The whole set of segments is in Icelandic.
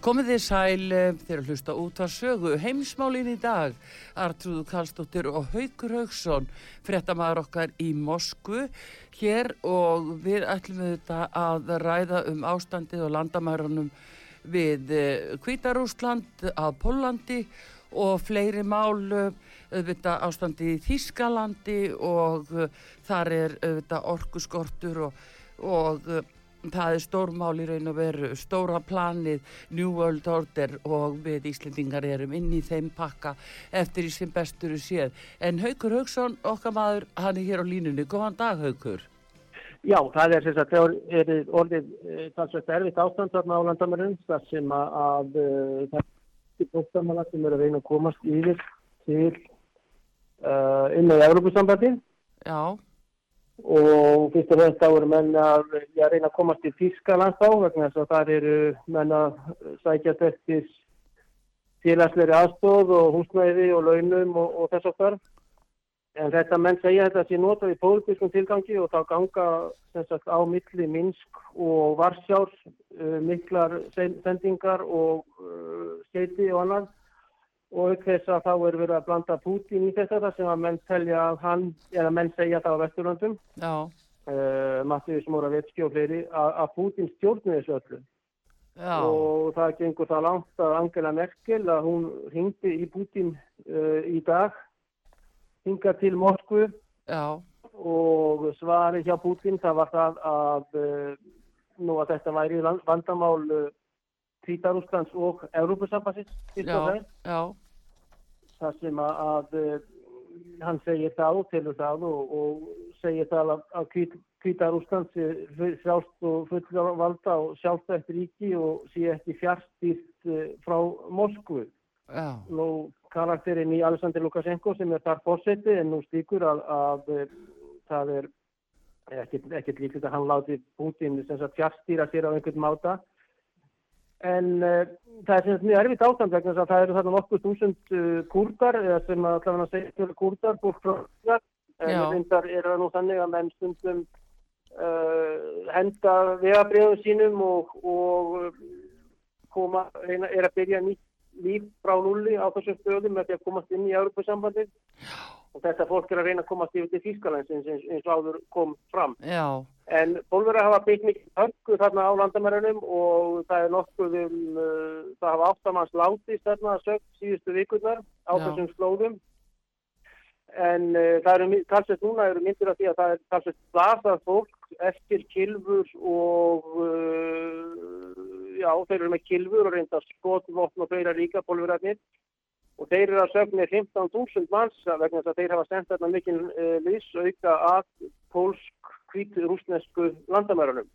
Komið þið sæl eh, þegar hlusta út að sögu heimsmálin í dag. Artrúðu Kallstóttir og Haugur Haugsson, frettamæður okkar í Moskvu hér og við ætlum við þetta að ræða um ástandið og landamærunum við Kvítarúsland, eh, að Pólandi og fleiri mál, auðvitað ástandið í Þískalandi og eh, þar er auðvitað orkuskortur og, og það er stórmál í raun og veru stóra planið New World Order og við Íslendingar erum inn í þeim pakka eftir í sem besturu séð. En Haugur Haugsson, okkar maður hann er hér á línunni, góðan dag Haugur Já, það er þess að það er orðið talsvægt erfitt ástand þarna á landamærun þar sem að, að það er bóksamala sem er að reyna að komast yfir til uh, inn á Európusambandi Já og fyrst og fremst þá eru menn að já, reyna að komast til Þískaland þá vegna þess að það eru menn að sækja eftir félagsleiri aðstóð og húsnæði og launum og, og þess okkar en þetta menn segja þetta sé notað í pólitískum tilgangi og þá ganga sagt, á milli Minsk og Varsjár uh, miklar sendingar og uh, skeiti og annað og auk þess að þá er verið að blanda Putin í þetta þar sem að menn telja að hann, eða menn segja það á Vesturlandum uh, Mattiðis Moravetski og fleiri að, að Putin stjórnir þessu öllu Já. og það gengur það langt að Angela Merkel að hún hingdi í Putin uh, í dag hinga til Moskvu Já. og svari hjá Putin það var það að uh, nú að þetta væri vandamál Tvítarúslands og Európusambassins það sem að, að eh, hann segir það og telur það og, og segir það að, að Kvítarúslands er sjálft og fullur valda og sjálft eftir ríki og sé ekki fjárstýrt eh, frá Moskvu. Nú karakterinn í Alexander Lukashenko sem er þar fórseti en nú stýkur að, að eh, það er ekkert líklegt að hann láti Putin fjárstýra sér á einhvern máta En uh, það er sem mjög erfitt ástand vegna þess að það eru þarna nokkuð þúsund uh, kurdar eða sem að allavega segja kurdar búið frá það. En reyndar er það nú þannig að menn stundum uh, henda vegabriðum sínum og, og koma, reyna, er að byrja nýtt líf frá nulli á þessum stöðum með því að komast inn í Europasambandið. Og þetta fólk er að reyna að komast yfir til Þýskalands eins, eins, eins og áður kom fram. Já. En bólverðar hafa byggt mikið hörku þarna á landamærunum og það er nokkuð um, uh, það hafa áttamanns látist þarna að sögt síðustu vikurnar á Já. þessum slóðum. En uh, það eru, talsett núna eru myndir af því að það er talsett slasað fólk eftir kilfur og uh, já, þeir eru með kilfur og reynda skotvotn og fleira ríka bólverðarnir og þeir eru að sögna 15.000 manns vegna þess að þeir hafa sendt þarna mikil uh, lýsauka að pólsk hvítu rúsnesku landamærunum.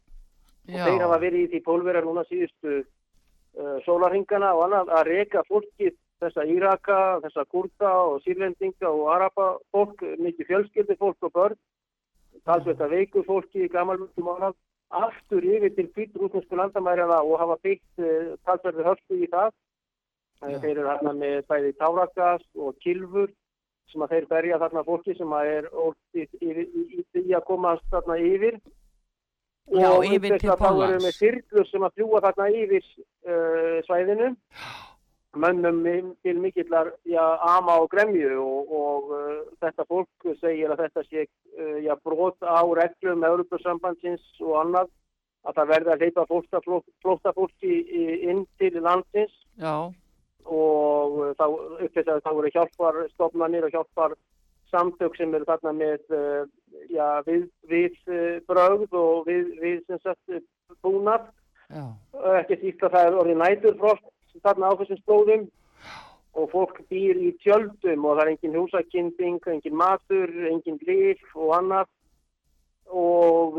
Og þeir hafa verið í því pólverjar núna síðustu uh, sólarhingana og annað að reyka fólki þessa Íraka, þessa kurda og sírlendinga og araba fólk, mikið fjölskyldi fólk og börn talsveit að veiku fólki í gamalvöldum ánað aftur yfir til hvítu rúsnesku landamærjana og hafa byggt uh, talsverði hörstu í það Já. þeir eru hérna með bæði táragas og kilfur sem að þeir berja þarna fólki sem að er í að komast þarna yfir Já, og yfir til Pólans. þá erum við þyrlur sem að fljúa þarna yfir uh, svæðinu mönnum til mikillar já, ama og gremju og, og uh, þetta fólk segir að þetta sé uh, já, brot á reglum Európa-sambandsins og annað að það verði að leipa flóttafólki inn til landsins Já. Og þá uppvitað þá voru hjálpar stofnanir og hjálpar samtök sem eru þarna með uh, já, við, við uh, brögð og við, við sem sagt búnað. Ekki síst að það er orðið næturfrost þarna á þessum slóðum og fólk býr í tjöldum og það er engin húsakinding, engin matur, engin líf og annað. Og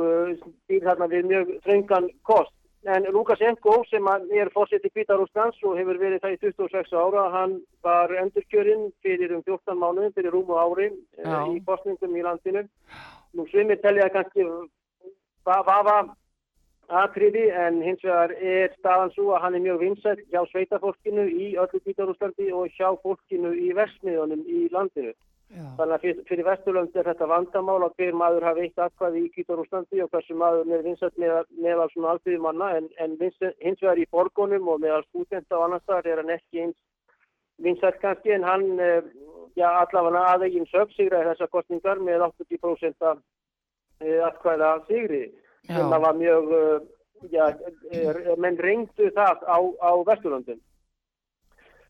býr þarna við mjög þröngan kost. En Lukashenko sem er fórsett í Kvítarúslands og hefur verið það í 26 ára, hann var endurkjörinn fyrir um 14 mánuðin, fyrir rúmu ári uh, í kostningum í landinu. Nú svimir telja kannski vafa atriði en hins vegar er staðan svo að hann er mjög vinsætt hjá sveitafólkinu í öllu Kvítarúslandi og hjá fólkinu í versmiðunum í landinu. Já. Þannig að fyrir, fyrir Vesturlönd er þetta vandamál að hver maður hafi eitt aðkvæði í Kvítarúslandi og hversu maður er vinsætt með, meðal svona alþjóði manna en, en hins vegar í borgunum og meðal stúdenta og annars þar er hann ekki eins vinsætt kannski en hann eh, já, allavega aðeigin sögsigraði þessar kostningar með 80% aðkvæða sigriði sem það var mjög, uh, já, menn reyndu það á, á Vesturlöndum.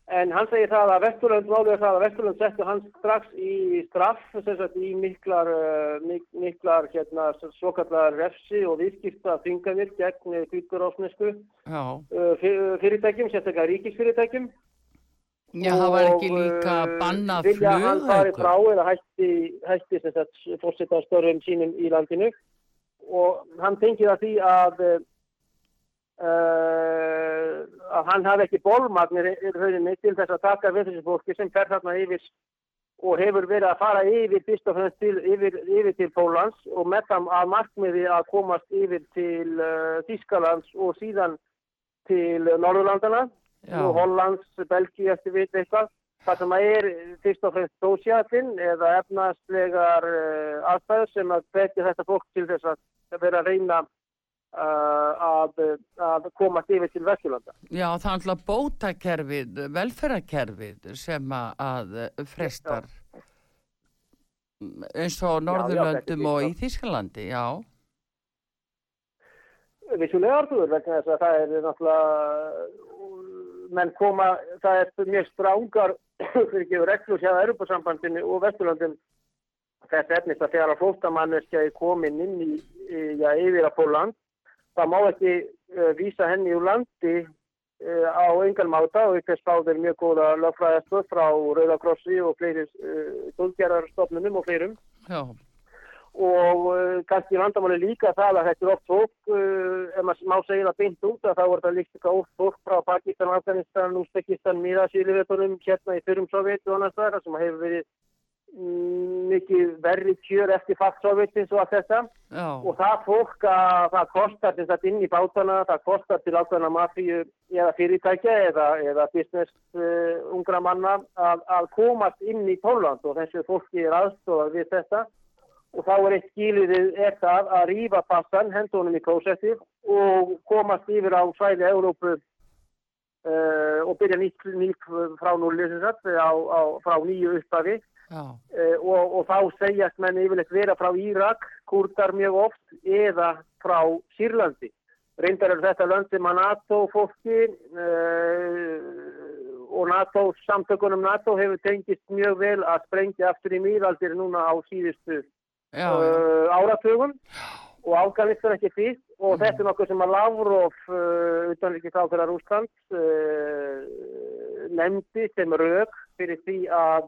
En hann segir það að Vesturlönd, málega það að Vesturlönd settu hans strax í straff, þess að í miklar, uh, mik miklar hérna, svokallar refsi og viðskipta þinganir gegn kvíkurásnesku uh, fyrirtækjum, sérstaklega ríkisfyrirtækjum. Já, það var ekki líka bannað flug. Vilja hann farið frá eða hætti, hætti fórsetta störfum sínum í landinu og hann tengið að því að uh, að hann hafi ekki bólmagnir til þess að taka við þessu fólki sem fer þarna yfir og hefur verið að fara yfir fyrst og fremst til, yfir, yfir til Pólans og með það að markmiði að komast yfir til uh, Þískalands og síðan til Norðurlandana og Hollands, Belgi eftir veit eitthvað. Það sem er fyrst og fremst sósjátinn eða efnaðslegar uh, aðstæður sem að betja þetta fólk til þess að vera að reyna að, að komast yfir til Vesturlanda. Já, það er alltaf bótakerfið, velferðarkerfið sem að frestar já. eins og Norðurlöndum og í Þísklandi, já. Vissulega artur, vegna þess að það er náttúrulega menn koma, það er mjög strángar fyrir ekki reglur hjá Europasambandinu og Vesturlandin þess efnist að þegar að flótamanniski er komin inn í, já, yfir að Póland, það má ekki uh, vísa henni úr landi uh, á engal máta og ykkur spáður mjög góða lögfræðastöð frá Rauðakrossi og fleiri uh, tólgerarstofnunum og fleirum. Já og kannski vandamáli líka það að þetta er oft fólk, ef maður má segja það beint út að þá er það líka oft fólk frá Pakistan, Afganistan, Uzbekistan, Míðasílivetunum, hérna í fyrrum Sovjetu og annars þar sem hefur verið mikið verri kjör eftir fakt Sovjetins og allt þetta. Já. og það fólk að það kostar til þetta inn í bátana, það kostar til ákveðna mafíu eða fyrirtækja eða, eða business uh, ungra manna að, að komast inn í Póland og þessu fólki er aðstofað við þetta. Og þá er eitt skýliðið er það að rýfa passan, hendunum í klósettið og komast yfir á svæði Európu uh, og byrja nýtt, nýtt frá núli frá nýju upphafi. uh, og, og þá segjast menn yfirleitt vera frá Írak, kurdar mjög oft eða frá Sýrlandi. Reyndar er þetta löndi maður NATO fólki uh, og NATO, samtökunum NATO hefur tengist mjög vel að sprengja aftur í mýraldir núna á síðustu uh, áratugum. Og Afganistan ekki fyrst. Og mm. þetta er nokkuð sem að Lavrov uh, utanrikið frákvæðar Úsland uh, nefndi sem rauk fyrir því að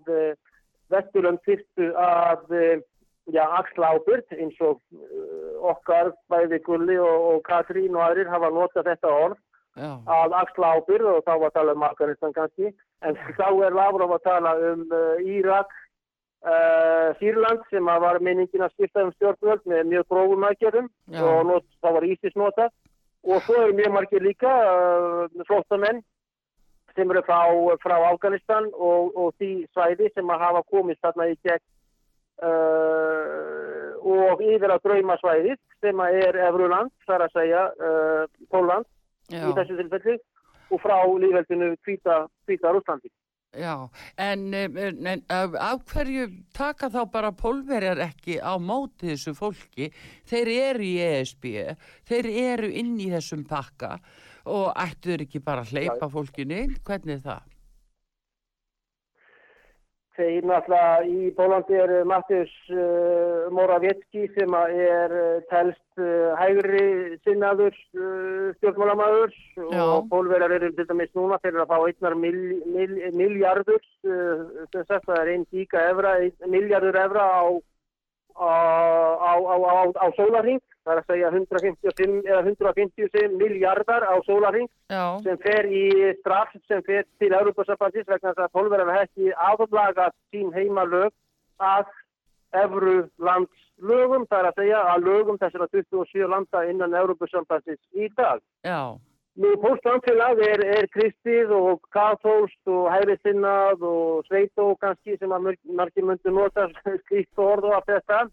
Vesturlund fyrstu að uh, já, axla ábyrg eins og uh, okkar bæði Gulli og, og Katrín og aðrir hafa notað þetta orð Já. að axla ábyrð og þá var að tala um Afganistan kannski. En þá er Lavrov að tala um uh, Írak Uh, Sýrland sem var minningin að skipta um stjórnvöld með mjög grófum aðgerðum og not, það var Ísis nota og svo eru mjög margir líka uh, flóttamenn sem eru frá, frá Afganistan og, og því svæði sem að hafa komist þarna í gegn uh, og yfir á dröymasvæðið sem að er Evruland, þar að segja Póland í þessu tilfelli og frá lífveldinu Kvíta, Kvíta Rúslandi Já, en, en, en af hverju taka þá bara pólverjar ekki á móti þessu fólki? Þeir eru í ESB, þeir eru inn í þessum pakka og ættuður ekki bara að hleypa fólkinu inn? Hvernig er það? Þeir náttúrulega í Pólandi er Mattius uh, Moravetski sem er uh, telst uh, hægri sinnaður uh, stjórnmálamæður og pólverjar eru til dæmis núna fyrir að fá einnar mil, mil, miljardur, sem sagt það er einn díka evra, miljardur evra á, á, á, á sólarhing það er að segja 155 eða 150 miljardar á sólaring sem fer í straff sem fer til Európa-Sabatis vegna þess að tólverðar hefði aðlagat sín heimalög að efru landslögum, það er að segja að lögum þessara 27 landa innan Európa-Sabatis í dag. Já. Nú, póstsamfélag er, er kristið og katólst og hægriðsinnað og sveitó kannski sem að margir myndu nota skrikt orð og allt þetta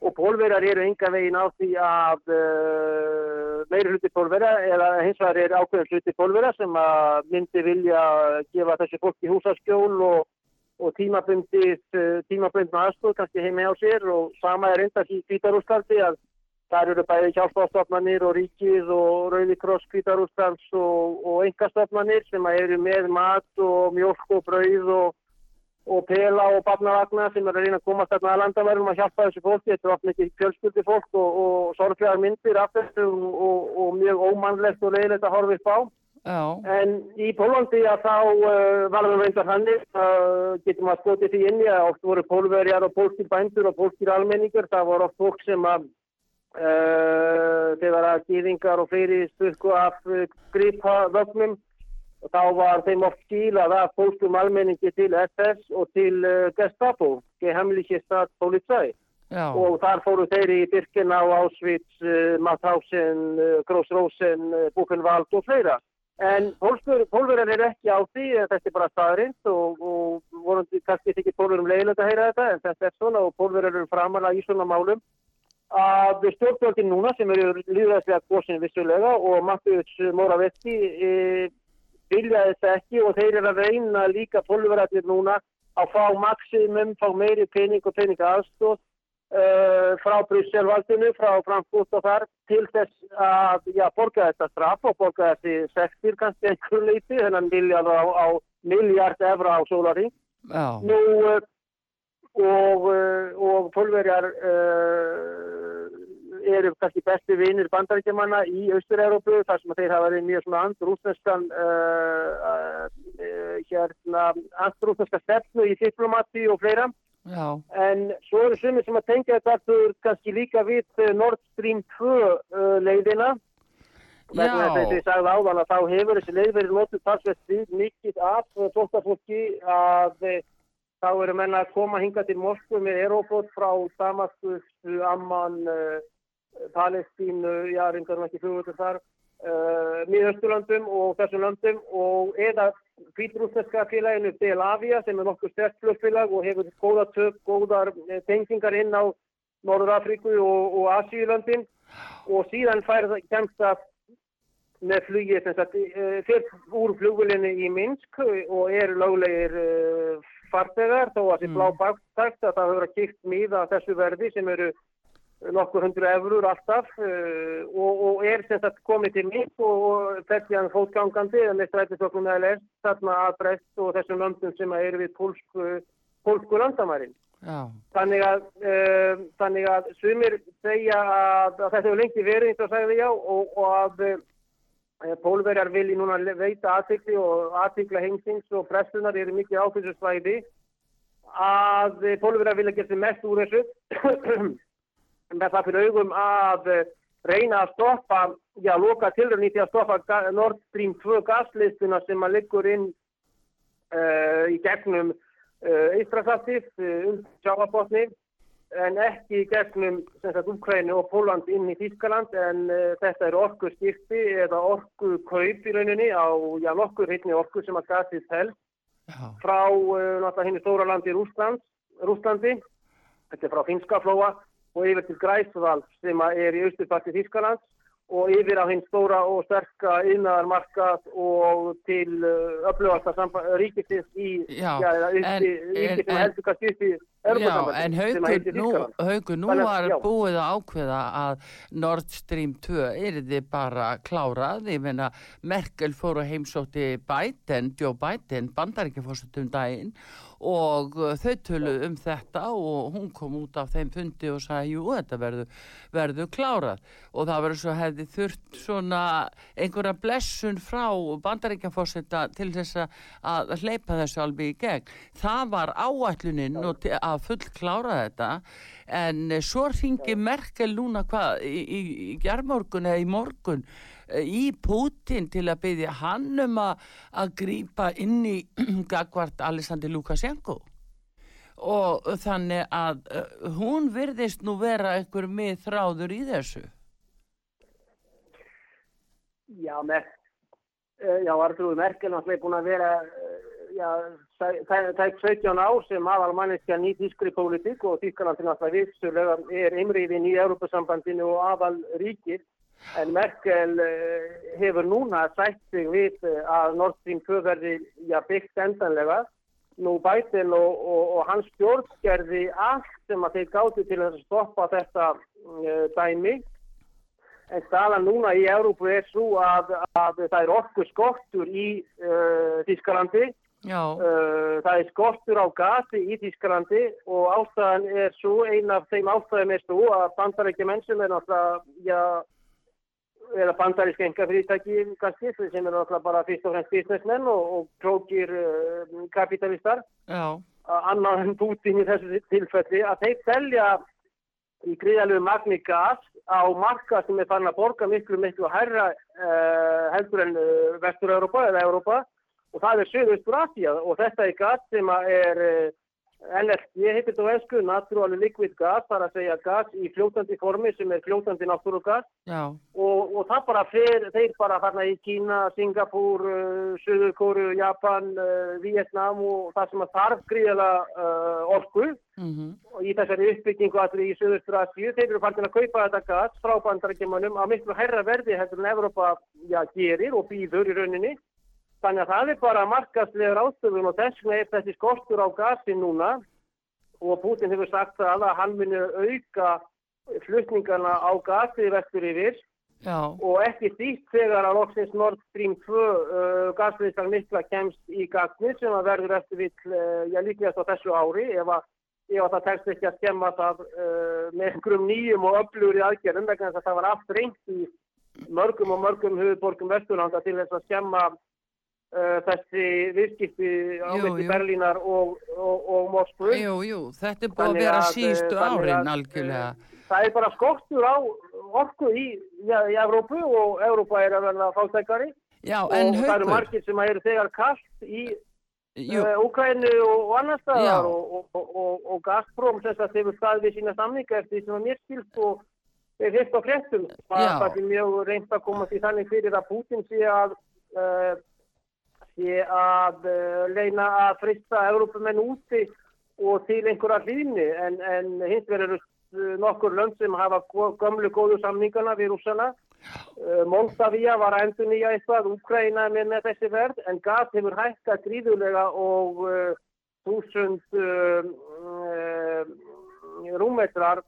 og pólverjar eru enga veginn á því að uh, meiri hluti pólverja eða hins vegar er ákveðin hluti pólverja sem að myndi vilja gefa þessi fólki húsaskjól og, og tímabundið uh, tímabundna aðstóð kannski heimi á sér. Og sama er enda í Kvítarústaldi að þar eru bæði hjálpástofnanir og ríkið og Rauðikross Kvítarústals og, og engastofnanir sem eru með mat og mjölk og brauð og og pela og barnavagna sem er að reyna að komast þarna að landaværum að hjálpa þessu fólki. Þetta er ofn ekki fjölskyldi fólk og, og sorglegar myndir af þessu og, og mjög ómannlegt og leiðilegt að horfa upp á. Já. En í Pólandi að þá uh, varum við reyndar hannig, uh, getum að skoti því inni að oft voru pólverjar og pólskir bændur og pólskir almenningur. Það voru oft fólk sem að uh, þegar að gýðingar og fleiri styrku af uh, gripa vögnum og þá var þeim oft skílað af pólskum almenningi til SS og til uh, Gestapo, geheimliche Staatspolizei og þar fóru þeir í Birkina og Auschwitz, uh, Mauthausen, uh, Grossrosen, Buchenwald og fleira. En pólverðar er ekki á því, þetta er bara staðrind og, og vorundi kannski ekki pólverðum leiðilegt að heyra þetta en þetta er svona og pólverðar eru framalega í svona málum. Að stjórnvöldin núna sem eru líðræðslega góðsinn vissulega og Mattius Moravetti e, vilja þetta ekki og þeir eru að reyna líka pólverðarnir núna að fá maksimum, fá meiri pening og peninga aðstóð uh, frá Brysselvaldinu, frá Frankfurt og þar til þess að já, borga þetta straff og borga þessi sektir kannski einhver leiti, þennan miljard á, á miljard efra á sólari. Nú uh, og, uh, og pólverjar eru kannski besti vinir bandaríkjamanna í Austur-Európu þar sem þeir hafa verið mjög svona andrúsneskan uh, uh, hérna andrúsneska stefnu í diplomati og fleira. Já. en svo eru sumir sem að tengja þetta kannski líka við uh, Nord Stream 2 uh, leiðina. Vegna þess að ég sagði áðan að þá hefur þessi leið verið notur talsveit mikið af tóttafólki að þá eru menna að koma hinga til Moskvu með aeroflot frá Damaskus, Amman Palestínu, já, reyngar ekki flugvöldur þar, uh, miðausturlandum og þessum landum og eða kvítrúsneska félaginu Belavia sem er nokkuð stert flugfélag og hefur góða tök, góðar eh, tengingar inn á Norður Afríku og, og Asíulandin og síðan fær það kemst að með flugið sem sagt eh, fyrir úr flugvölinni í Minsk og er löglegir fartegar þó að það er blá baktækt að það hefur að kipt miða þessu verði sem eru nokkur hundru efurur alltaf uh, og, og er sem sagt komið til mitt og þessi hann fótgangandi eða með strætisoknum eða lest þarna að breyst og þessum löndum sem eru við pólsku, pólsku landamærin. Já. Þannig að, uh, þannig að sumir segja að, að þetta hefur lengi verið eins og sagði já og, og að uh, pólverjar vilji núna veita aðtikli og aðtikla hengsings og pressunar eru mikið áfylgjursvæði að pólverjar vilja geta mest úr þessu með það fyrir augum að eh, reyna að stoppa, já, loka tilröðni til að stoppa Nord Stream 2 gaslistina sem að liggur inn uh, í gegnum uh, Ístrasaltið um sjáabotni en ekki í gegnum Úkræni og Póland inn í Þískaland en uh, þetta er orku skipti eða orku kaup í rauninni á, já, nokkur hittni orku sem að gasið tel frá náttúrulega henni stóra landi Rúslands, Rúslandi, þetta er frá Finskaflóa og yfir til Græsvald sem er í austurparti Þískaland og yfir á hinn stóra og sterka yðnaðarmarkað og til uh, öflugasta ríkisins í já, já, uppi, ríkis sem heldur kannski upp í Já, en haugur nú, haugur, nú var búið að ákveða að Nord Stream 2 er þið bara klárað, ég meina Merkel fór að heimsótti Biden, Joe Biden, bandaríkjafórstutum daginn og uh, þau töluð um þetta og hún kom út af þeim fundi og sagði, jú, þetta verður verðu klárað og það verður svo hefði þurft svona einhverja blessun frá bandaríkjafórsetta til þess að hleypa þessu alveg í gegn. Það var áætlunin að full klára þetta en svo ringi Merkel núna hvað í, í, í gerðmorgun eða í morgun í Putin til að byggja hann um að grýpa inn í Gagvart Alessandri Lukashenko. Og þannig að uh, hún virðist nú vera einhver með þráður í þessu. Já, með uh, já, Artrúi Merkel náttúrulega búin að vera já, það er 17 ár sem aðal manneskja nýtt ískri pólitík og Þýskaland er náttúrulega vissulega er einriðin í Európa-sambandinu og aðal ríkir En Merkel uh, hefur núna sætt sig við uh, að Nord Stream 2 verði ja, byggt endanlega. Nú Biden og, og, og hans stjórn gerði allt sem að þeir gáti til að stoppa þetta uh, dæmi. En staðan núna í Európu er svo að, að það er okkur skortur í Þískalandi. Það er skortur á gasi í Þískalandi og ástæðan er svo, ein af þeim ástæðum er svo að bandarækja menn sem er náttúrulega, já, eða bandarísk enga fyrirtæki kannski sem er náttúrulega bara fyrst og fremst businessmenn og, og klókir uh, kapitalistar annar en Putin í þessu tilfelli að þeir selja í gríðalögu magni gas á marka sem er fann að borga miklu miklu hærra uh, heldur en uh, Vestur-Europa eða Europa og það er Söðaustur Asja og þetta er gas sem er uh, LFG heitir þetta á ennsku, Natural Liquid Gas, það er að segja gas í fljótandi formi sem er fljótandi náttúrugas. Og, og það bara fer, þeir bara þarna í Kína, Singapúr, uh, Suðurkóru, Japan, uh, Vietnam og það sem að þarf gríðala uh, orku. Mm -hmm. og í þessari uppbyggingu allir í Suðustur Asíu, þeir eru fannir að kaupa þetta gas frá bandarækjumunum á miklu herra verði heldur en Evrópa já, gerir og býður í rauninni Þannig að það er bara markastlegur ástöðun og þess vegna er þessi skortur á gasi núna og Putin hefur sagt að hann muni auka flutningarna á gasi vestur yfir Já. og ekki þýtt þegar að loksins Nord Stream 2 uh, gasriðslang mikla kemst í gasni sem að verður eftir vill, uh, já líklegast á þessu ári ef að, ef að það tekst ekki að skemma það uh, með einhverjum nýjum og öflugur í aðgerðum vegna þess að það var allt reynd í mörgum og mörgum höfuborgum vesturlanda til þess að skemma þessi viðskipti á myndi Berlínar og, og, og Moskvu. Jú, jú, þetta er búið að vera sístu eh, árin algjörlega. Það er bara skortur á orku í, ja, í Evrópu og Evrópa er að verða fátækari. Já, og það eru margir sem eru þegar kallt í uh, Ukraínu og annar staðar og, og Gazprom þess að þeir eru staðið sína samninga eftir því sem að mér skilst og hitt á frettum það er mjög reynd að koma því þannig fyrir að Putin sé að uh, sé að uh, leina að frista Európumenn úti og til einhverja hlýni en, en hins eru uh, nokkur lönd sem hafa gömlu góðu samningana við rúsana. Uh, Moldavia var að endur nýja eitthvað, Ukraina með, með þessi verð en gas hefur hækkað gríðulega og þúsund rúmetrar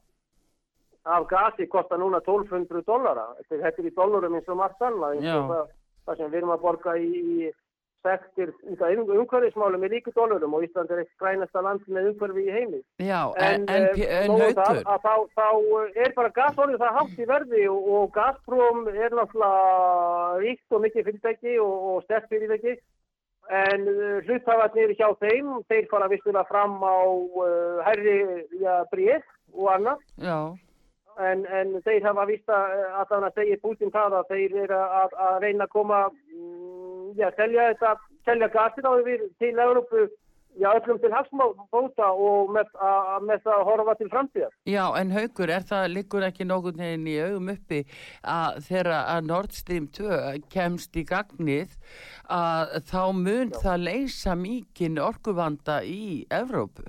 af gasi kostar núna 1200 dollara. Þetta er í dollarum eins og margt annað. Það sem við erum að borga í, í sektir út af umhverfismálum í ríku dólarum og Ísland er eitt grænasta land með umhverfi í heimi. Já, en, en, en, en hautur? Þá, þá er bara gasólið það hátt í verði og, og Gazprom er náttúrulega ríkt og mikið fyrirtæki og, og sterk fyrirtæki en uh, hluthafarnir hjá þeim, þeir fara vistulega fram á uh, herri ja, bríð og annað. Já. En, en þeir hafa vista að að segja Putin það að þeir eru að, að reyna að koma já, selja þetta, selja gasir á yfir til Európu, já, öllum til hagsmáta og með, að, með það að horfa til framtíðar. Já, en haugur, er það líkur ekki nógun neginn í augum uppi að þegar að Nord Stream 2 kemst í gagnið að þá mun já. það leysa mikinn orkuvanda í Európu?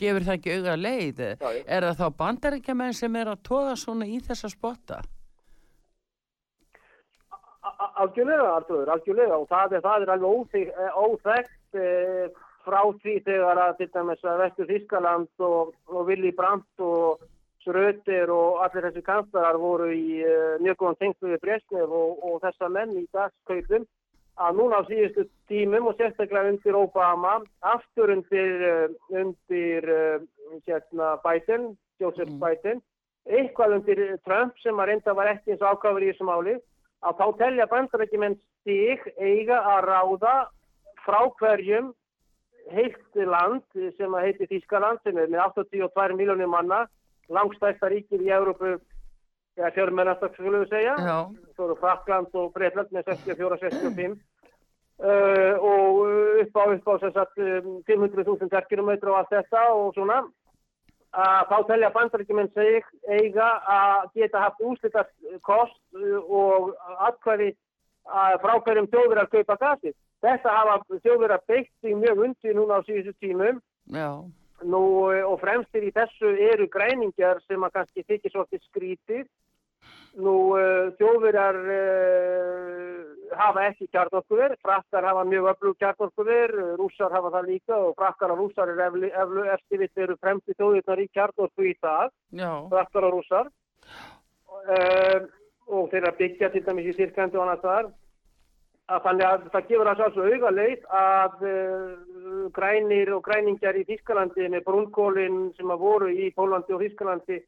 Gefur það ekki auga leið? Já, er það þá bandaríkjaman sem er að toga svona í þessa spotta? Algjörlega, algjörlega, algjörlega og það er, það er alveg óþægt e, frá því þegar að til dæmis að Vestur Þískaland og, og Willy Brandt og Sröter og allir þessi kanslarar voru í e, mjög góðan tengslu við Bresnev og, og þessa menn í dagskaupum að núna á síðustu tímum og sérstaklega undir Obama, aftur undir, undir hérna, Biden, Joseph mm. Biden, eitthvað undir Trump sem að reynda var ekki eins ákvæður í þessu máli, að þá telja bandarækjumenn stig eiga að ráða frá hverjum heilt land sem að heiti Þískaland sem er með 82 miljónir manna langstæsta ríkir í Európu eða fjörmennastak skulum við segja. Svo eru Frakland og Breitland með 64-65 uh, og upp á upp á sagt 500.000 terkilometra og allt þetta og svona þá telja bandaríkjumenn seg eiga að geta haft úslitast kost og atkvæði frá hverjum þjóður að kaupa gasið. Þetta hafa þjóður að beitt í mjög undir núna á síðustu tímum. Nú, og fremstir í þessu eru græningjar sem að kannski þykir svolítið skrítið Nú þjóðverjar uh, hafa ekki kjarnorkuver, frakkar hafa mjög öflug kjarnorkuver, rússar hafa það líka og frakkar og rússar er eflu, eflu eftir við eru fremst í þjóðverjar í kjarnorku í dag, Já. frakkar og rússar uh, og þeirra byggja til dæmis í Sýrkandi og annars þar. Að þannig að það gefur að svo auga leið að uh, grænir og græningjar í Þískalandi með brúnkólinn sem að voru í Pólandi og Þískalandi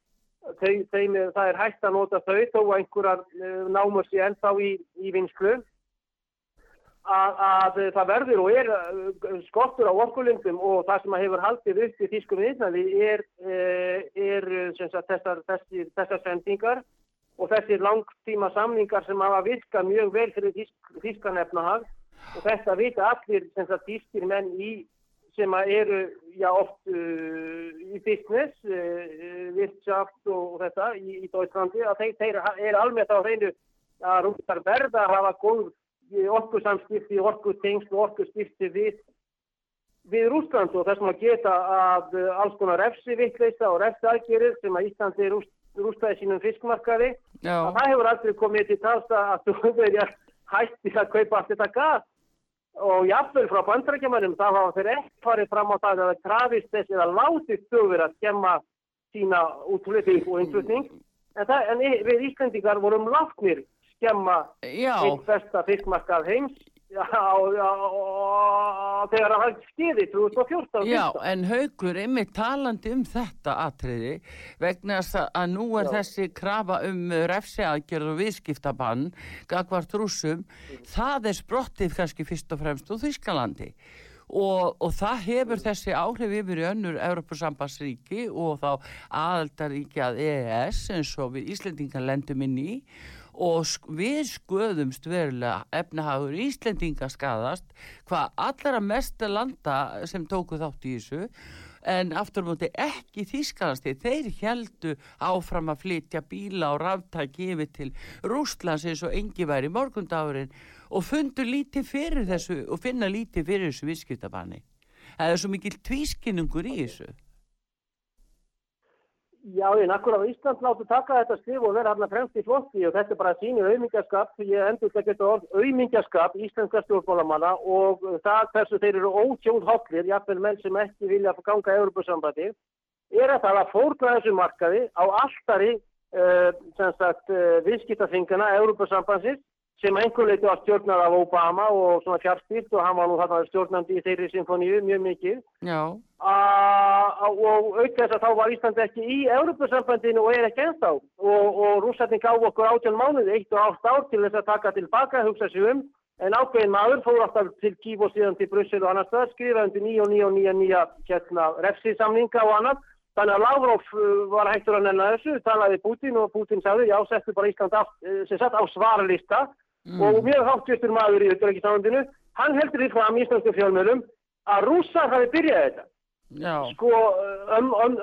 þeim, þeim, það er hægt að nota þau þó að einhverjar eh, námur sé ennþá í, í vinslu að, að það verður og er eh, skottur á orkulindum og það sem hefur haldið upp í þýskum viðnaði er, eh, er sagt, þessar, þessir, þessar sendingar og þessir langtíma samningar sem hafa virkað mjög vel fyrir þýsk, þýskan efnahag. Og þetta vita allir þýskir menn í sem eru já, oft uh, í business, uh, virkshaft og, og þetta í, í Dóiðslandi að þeir, þeir eru alveg á hreinu að rústar verða að hafa góð orkusamskipti, orkutengst og orkuskipti við, við Rúsland og þess að geta að uh, alls konar refsi vittleisa og refsi aðgerir sem að Íslandi rúst, rústaði sínum fiskmarkaði að það hefur aldrei komið til tals að þú verður hætti að kaupa allt þetta gas og jafnvel frá bandrækjumannum þá hafa þeir ekki farið fram á það að það krafist þess eða látið stöfur að skemma sína útflutning og innflutning. En, það, en við Íslandingar vorum látnir skemma eitt besta fiskmarkað heims þegar það skiði 2014. Já, en haugur ymmið talandi um þetta atriði vegna að nú er Já. þessi krafa um refsiaðgjörð og viðskiptabann gagvart rúsum, það er sprottið kannski fyrst og fremst úr Þýskalandi og, og það hefur þessi áhrif yfir í önnur Európa-sambassríki og þá aðaldaríki að EES eins og við Íslendingan lendum inn í og við skoðumst verulega. Efnahagur Íslendinga skadast hvað allra mesta landa sem tóku þátt í þessu. En aftur múti ekki þýskalasti þeir heldu áfram að flytja bíla og ráftæki yfir til Rústlands eins og engi væri morgundagurinn og fundu lítið fyrir þessu og finna lítið fyrir þessu visskiptabanni það er svo mikil tvískinnungur í þessu Já, ég nakkur á Ísland láttu taka þetta skrif og vera hann að fremst í flokki og þetta er bara síni auðmingjaskap, ég endur þetta geta orð auðmingjaskap íslenska stjórnmálamanna og það hversu þeir eru ótjóðhóllir, jafnvel menn sem ekki vilja ganga Európa-sambandi, er að það að fórna þessu markaði á alltari uh, uh, viðskiptafingana Európa-sambansins sem einhver leiti var stjórnar af Obama og svona fjárstýrt og hann var nú þarna stjórnandi í þeirri symfóníu mjög mikið. Og auk þess að þá var Íslandi ekki í Európa-sambandinu og er ekki ennstá og, og rússatning gaf okkur átján mánuði, eitt og átt ár til þess að taka tilbaka, hugsa sig um. En ákveðin maður fór alltaf til Kív og síðan til Brussel og annars það, skrifaði nýja og nýja og nýja nýja hérna, refsisamninga og annars Þannig að Lavrov uh, var hægtur að nenna þessu, talaði Putin og Putin sagði já, settu bara Ísland af, eh, sem sagt á svarlista mm. og mjög háttjustur maður í auðvitaðrækistándinu, hann heldur því fram í Íslandsku fjölmjölum að rússar hafi byrjað þetta. Já. Sko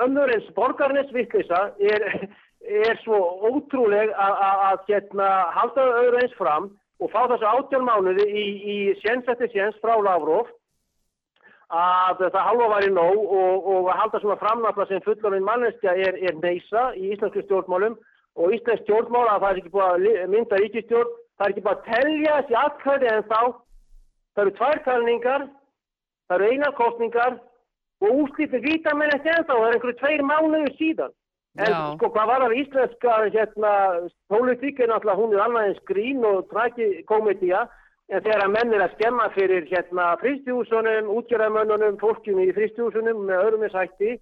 önnurins borgarnes vittlisa er, er svo ótrúleg að hérna halda öðru eins fram og fá þessu áttjálf mánuði í, í séns eftir séns frá Lavrov að það halva væri nóg og, og að halda svona framnafla sem fullorinn manneskja er, er neysa í íslensku stjórnmálum og íslensk stjórnmál að það er ekki búið að mynda ríkistjórn Það er ekki bara að telja þessi atkvæði en þá. Það eru tvær talningar, það eru einar kostningar og úslítið vita menn ekki ennþá. Það er einhverju tveir mánuðu síðan. En Já. sko hvað var það íslenska hérna, er náttúrulega hún er annað en skrín og tragikomedía en þegar menn er að skemma fyrir hérna fristjúsunum, útgjörðamönnunum, fólkjum í fristjúsunum með öðrum eins hætti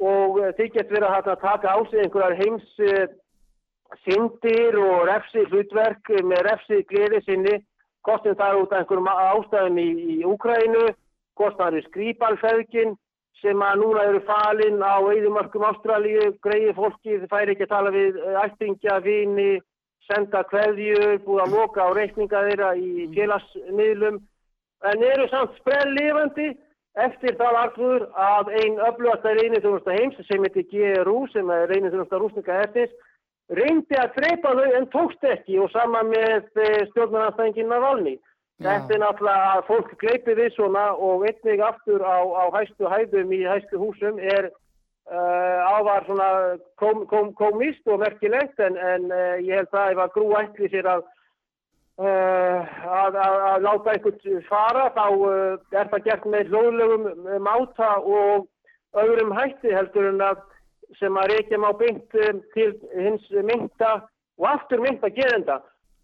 og eh, þykjast vera að taka á sig einhverjar heims uh, syndir og refsi hlutverk með refsi gleði sinni, kostum það út af einhverjum ástæðum í, í Úkrænu, kostum það eru skrýpalfeðgin sem að núna eru falin á eðimörkum Ástralíu, greiði fólki, þið færi ekki að tala við eh, ættingja, vini, senda kveðjur, búið að loka á reikninga þeirra í félagsmiðlum, en eru samt sprell lifandi eftir það artur að einn öflugasta reynið þjónusta heims sem heitir GRU sem er reynið þjónusta rúsninga eftir reyndi að dreipa þau en tókst ekki og sama með stjórnarnarstængin Navalny. Já. Þetta er náttúrulega að fólk gleipi við svona og einnig aftur á, á hæstu hæðum í hæstu húsum er uh, ávar svona kom, kom, komist og merkilegt en, en uh, ég held að ef að grú ætli sér að, uh, að, að, að láta einhvern fara þá er það gert með hlóðlegum máta og öðrum hætti heldur en að sem að reykja má beint um, til hins mynda og aftur mynda gerenda.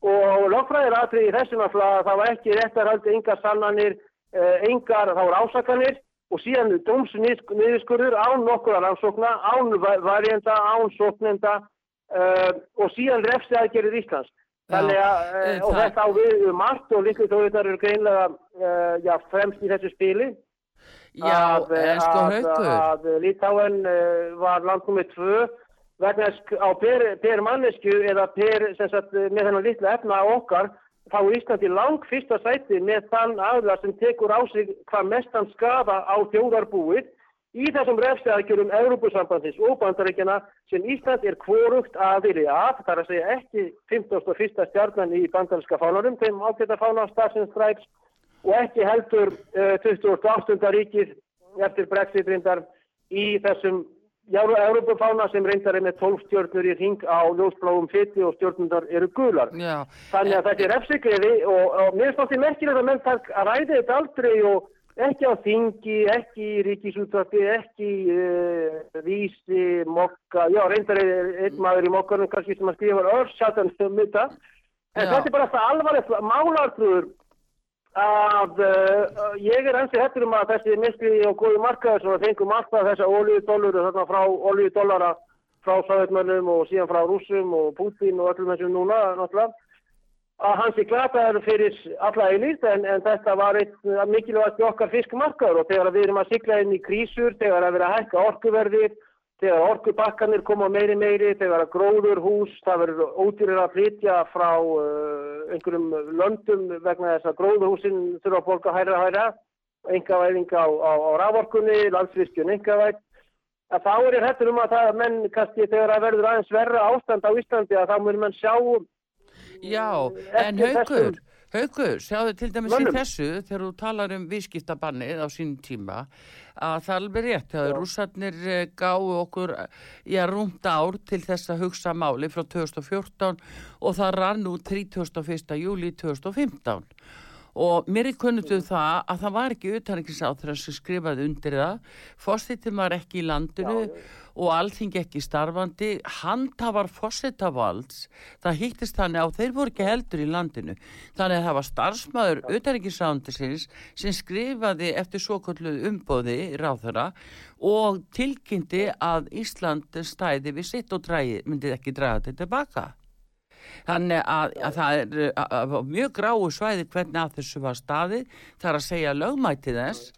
Og lögfræðir aðrið í þessum að það var ekki réttarhaldi engar sannanir, uh, engar, það voru ásakanir og síðan dómsniðskurður án nokkura rannsókna, án va- varjenda, án sóknenda uh, og síðan refsi aðgerið Íslands. Já, Þannig að, uh, eh, og þetta á við um margt og líklega þóðunar eru greinlega uh, já, fremst í þessu spili Já, að, en sko að, haukur. að Litáen uh, var land nummið tvö vegna á per, per mannesku eða per, sem sagt, með þennan litla efna okkar, þá er Íslandi lang fyrsta sæti með þann aðla sem tekur á sig hvað mestan skafa á þjóðarbúið í þessum refstæðakjörum Európusambandsins og bandaríkjana sem Ísland er kvorugt aðili af, það er að segja ekki 51. stjarnan í bandaríska fánarum, þeim ágæta fána Stars and Stripes og ekki heldur uh, 28. ríkið eftir Brexit reyndar í þessum Európafána sem reyndar er með 12 stjórnur í ring á ljósbláum fytti og stjórnundar eru gular. Já, Þannig að þetta er refsigriði og, og mér finnst því merkilegt að menn takk að ræði þetta aldrei og ekki á þingi, ekki í ríkisútvarpi, ekki í uh, vísi, mokka, já reyndar er einn maður í mokkanum kannski sem að skrifa örsjatan um þetta. En Já. þetta er bara það alvarlegt málartrúður að uh, ég er ensi hættur um að þessi miskli og góði markaður sem fengum alltaf þessa olíudóllur þarna frá olíudóllara frá sáðutmönnum og síðan frá rússum og Putin og öllum þessum núna náttúrulega. Að hans er glataður fyrir alla eilíkt en, en þetta var einn mikilvægt okkar fiskmarkaður og þegar við erum að sigla inn í krísur, þegar að vera að hækka orkuverðir, þegar orkubakkanir koma meiri meiri, þegar gróður hús, það verður ódýrir að flytja frá uh, einhverjum löndum vegna þess að gróðurhúsin þurfa að borga hæra hæra, engavæðing á, á, á raforkunni, landsvirkjun engavæð, að þá er ég hættur um að það menn kannski þegar að verður aðeins verra ástand á Íslandi að þá mun menn sjá já, en eftir haukur, sjáðu til dæmis í Mönnum. þessu þegar þú talar um viðskiptabannið á sínum tíma að það er alveg rétt að rússarnir eh, gáfu okkur já, rúmt ár til þess að hugsa máli frá 2014 og það rann út 31. júli 2015 og mér er kunnugt um það að það var ekki utanrikiðsáþra sem skrifaði undir það fórstittin var ekki í landinu og alþingi ekki starfandi handhafar fórstitavalds það hýttist þannig á þeir voru ekki heldur í landinu. Þannig að það var starfsmæður utanrikiðsáþrisins sem skrifaði eftir svo kalluð umbóði ráðara og tilkynnti að Ísland stæði við sitt og dræði, myndið ekki draga þetta tilbaka Þannig að, að það er að, að, mjög gráu svæði hvernig að þessu var staðið, það er að segja lögmæti þess,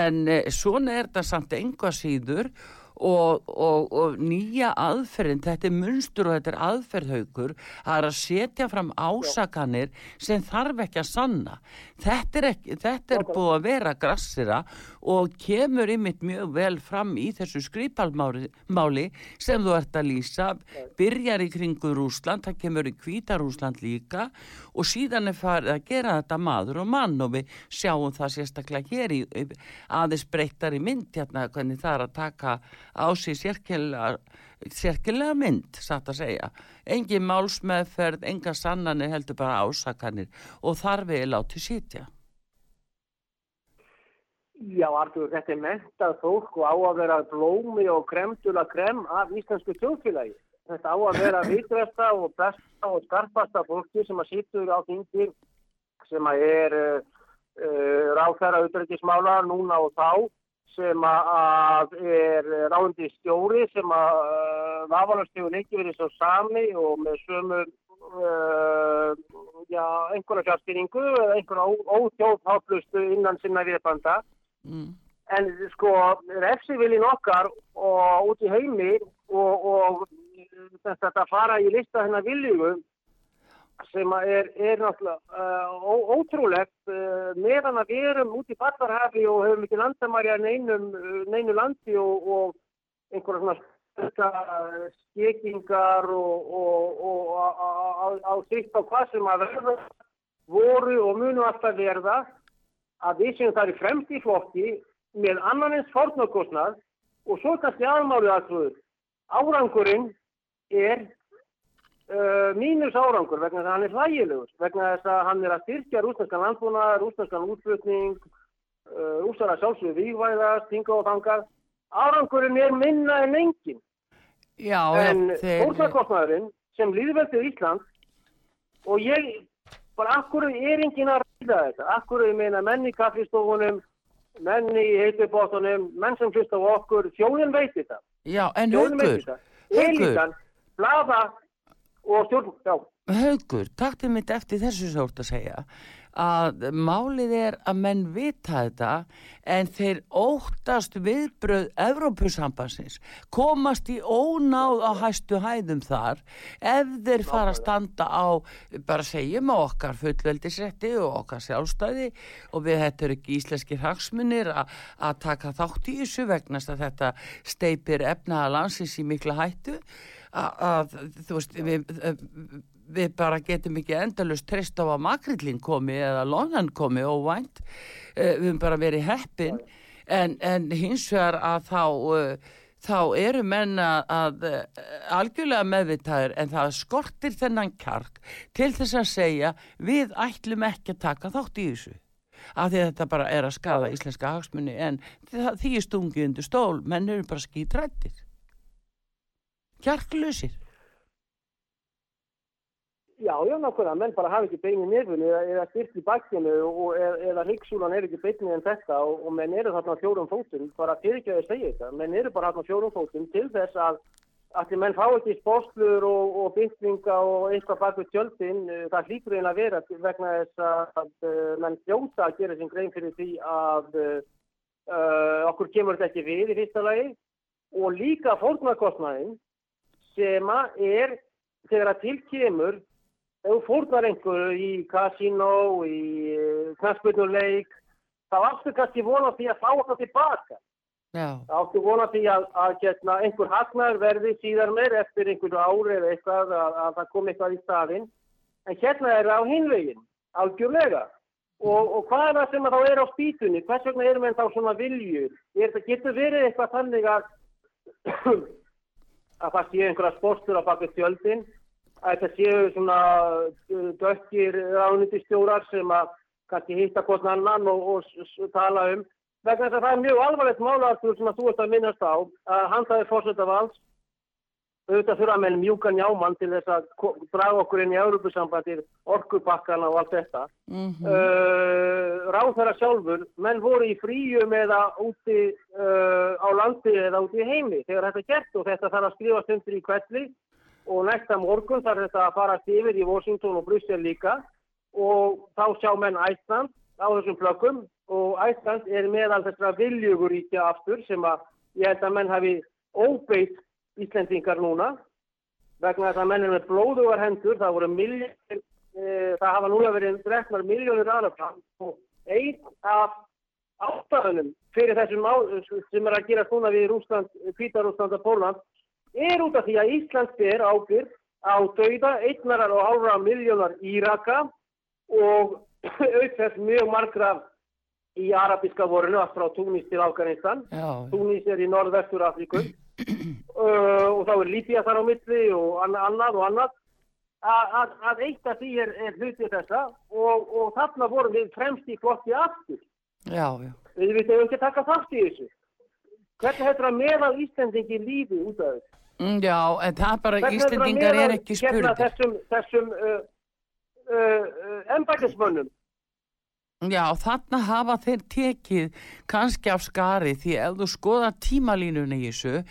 en e, svona er þetta samt enga síður og, og, og nýja aðferðin, þetta er munstur og þetta er aðferðhaukur, það er að setja fram ásakanir sem þarf ekki að sanna. Þetta er, ekki, þetta er búið að vera grassira og kemur ymitt mjög vel fram í þessu skripalmáli máli sem þú ert að lýsa, byrjar í kringu Rúsland, það kemur í Hvíta Rúsland líka og síðan er farið að gera þetta maður og mann og við sjáum það sérstaklega hér í aðeins breyttar í mynd hérna hvernig það er að taka á sérkjæla sérkilega mynd, satt að segja. Engi málsmeðferð, enga sannanir heldur bara ásakanir og þar við láti sítja. Já, Artur, þetta er mentað fólk og á að vera blómi og kremdula krem af íslensku tjóðfélagi. Þetta á að vera vitresta og besta og skarpasta fólki sem að sýttur á þingir sem að er uh, uh, ráðfæra auðvitaðismála núna og þá sem að er ráðandi stjóri sem að uh, vafalast hefur ekki verið svo sami og með sömu uh, já, einhverja fjárstýringu eða einhverja óþjóðháttlustu innan sinna viðbanda Mm. En sko, refsivilin okkar og út í heimi og, og þetta að fara í lista hennar viljugu sem er, er náttúrulega uh, ótrúlegt uh, meðan að við erum út í Ballarhafi og hefum ekki landamæri að neinum, neinu landi og, og einhverja svona skekingar og, á sitt á hvað sem að verða voru og munu alltaf verða að við séum það í fremst í flokki með annan eins fornarkostnað og svo kannski aðmálið aðtrúður. Árangurinn er uh, mínus árangur vegna þess að hann er hlægilegur, vegna þess að hann er að styrkja rúsnarskan landbúna, rúsnarskan útflutning, uh, rúsar að sjálfsögðu vývæðast, tinga og tangar. Árangurinn er minna en engin. Já, en þeir... fornarkostnaðurinn sem líðveldið Ísland og ég bara akkur er engin að ræða þetta, akkur ég meina menn í kaffestofunum, menn í heitubóttunum, menn sem hlusta á okkur, þjóðin veit þetta. Já, en haugur, haugur, blaða og stjórn, já. Haugur, takk til mitt eftir þessu sort að segja. Að málið er að menn vita þetta en þeir óttast viðbröð Evrópusambansins komast í ónáð á hæstu hæðum þar. Ef þeir fara að standa á bara segjum á okkar fullveldisrætti og okkar sjálfstæði og við þetta eru ekki íslenskir hagsmunir að taka þátt í þessu vegnast að þetta steipir efnaða landsins í mikla hættu að þú veist við við bara getum ekki endalust treyst á að makrillin komi eða lonan komi óvænt. Uh, við höfum bara verið heppin. En, en hins vegar að þá uh, þá eru menna að algjörlega meðvitaður en það skortir þennan kjark til þess að segja við ætlum ekki að taka þátt í þessu. Af því að þetta bara er að skada íslenska hagsmunni en því er stungið undir stól. Menn eru bara skítrættir kjarklusir Já, já, nákvæmlega, menn bara hafa ekki beinu nefn eða, eða styrt í bakkinu eða, eða hyggsúlan er ekki beinu en þetta og, og menn eru þarna fjórum fótum, bara fyrir ekki að segja þetta, menn eru bara þarna fjórum fótum til þess að því menn fá ekki spóslur og, og byggninga og eitthvað bak við tjöldin, eh, það hlýtur einn að vera vegna þess að, að eh, menn fljóta að gera sem grein fyrir því að uh, okkur kemur þetta ekki við í fyrsta lagi. Og líka fórnarkostnæðin sem er þegar að tilkemur ef þú fórnar einhverju í kasínó, í eh, knastbyrnuleik, þá áttu kannski vona því að fá það tilbaka. Þá áttu vona því að, að getna, einhver hagnar verði síðan meir eftir einhverju ári eða eitthvað að, að það kom eitthvað í staðinn. En hérna er það á hinveginn, algjörlega. Og, og hvað er það sem þá er á spýtunni? Hvers vegna erum við þá svona viljur? Það getur verið eitthvað þannig að, að það sé einhverja sportur á baki tjöldin að þetta séu svona uh, dökkir ráðnýttistjórar sem að kannski hitta hvort annan og, og, tala um. Vegna þess að það er mjög alvarlegt málartur sem að þú ert að minnast á að handaði fórsetta vals auðvitað þurfa með mjúkan jámann til þess að draga okkur inn í Európusambandir, orkupakkana og allt þetta. Mm -hmm. uh, Ráð þeirra sjálfur, menn voru í fríum eða úti uh, á landi eða úti í heimi þegar þetta gert og þetta þarf að skrifa stundir í kvelli og næsta morgun þarf þetta að fara yfir í Washington og Brussel líka og þá sjá menn Æsland á þessum flökkum og Æsland er meðal þessara viljuguríkja aftur sem að ég held að menn hafi óbeitt Íslendingar núna vegna þess að menn er með blóðugar hendur, það voru miljónir, e, það hafa núna verið drefnar miljónir aðrafna og einn af áttaðunum fyrir þessum á, sem er að gera svona við Rúsland, Kvítarúsland og Póland er út af því að Ísland ber ábyrg á dauða einnarar og hálfra miljónar Íraka og auðvitað mjög margra í arabiska vorinu, frá Túnis til Afganistan. Já. Túnis er í norðvestur Afríku uh, og þá er Líbía þar á milli og annað og annað að, að eitt af því er, er hlutið þessa og, og þarna vorum við fremst í flokki aftur. Já, já. Við veitum ekki taka þátt í þessu. Hvernig hættir að meðal Íslandingi lífi út af þessu? Mm, já, en það er bara, Íslandingar er ekki spurning. Hérna þessum, þessum uh, uh, uh, embætismönnum Já, þarna hafa þeir tekið kannski af skari því ef þú skoða tímalínunni í þessu,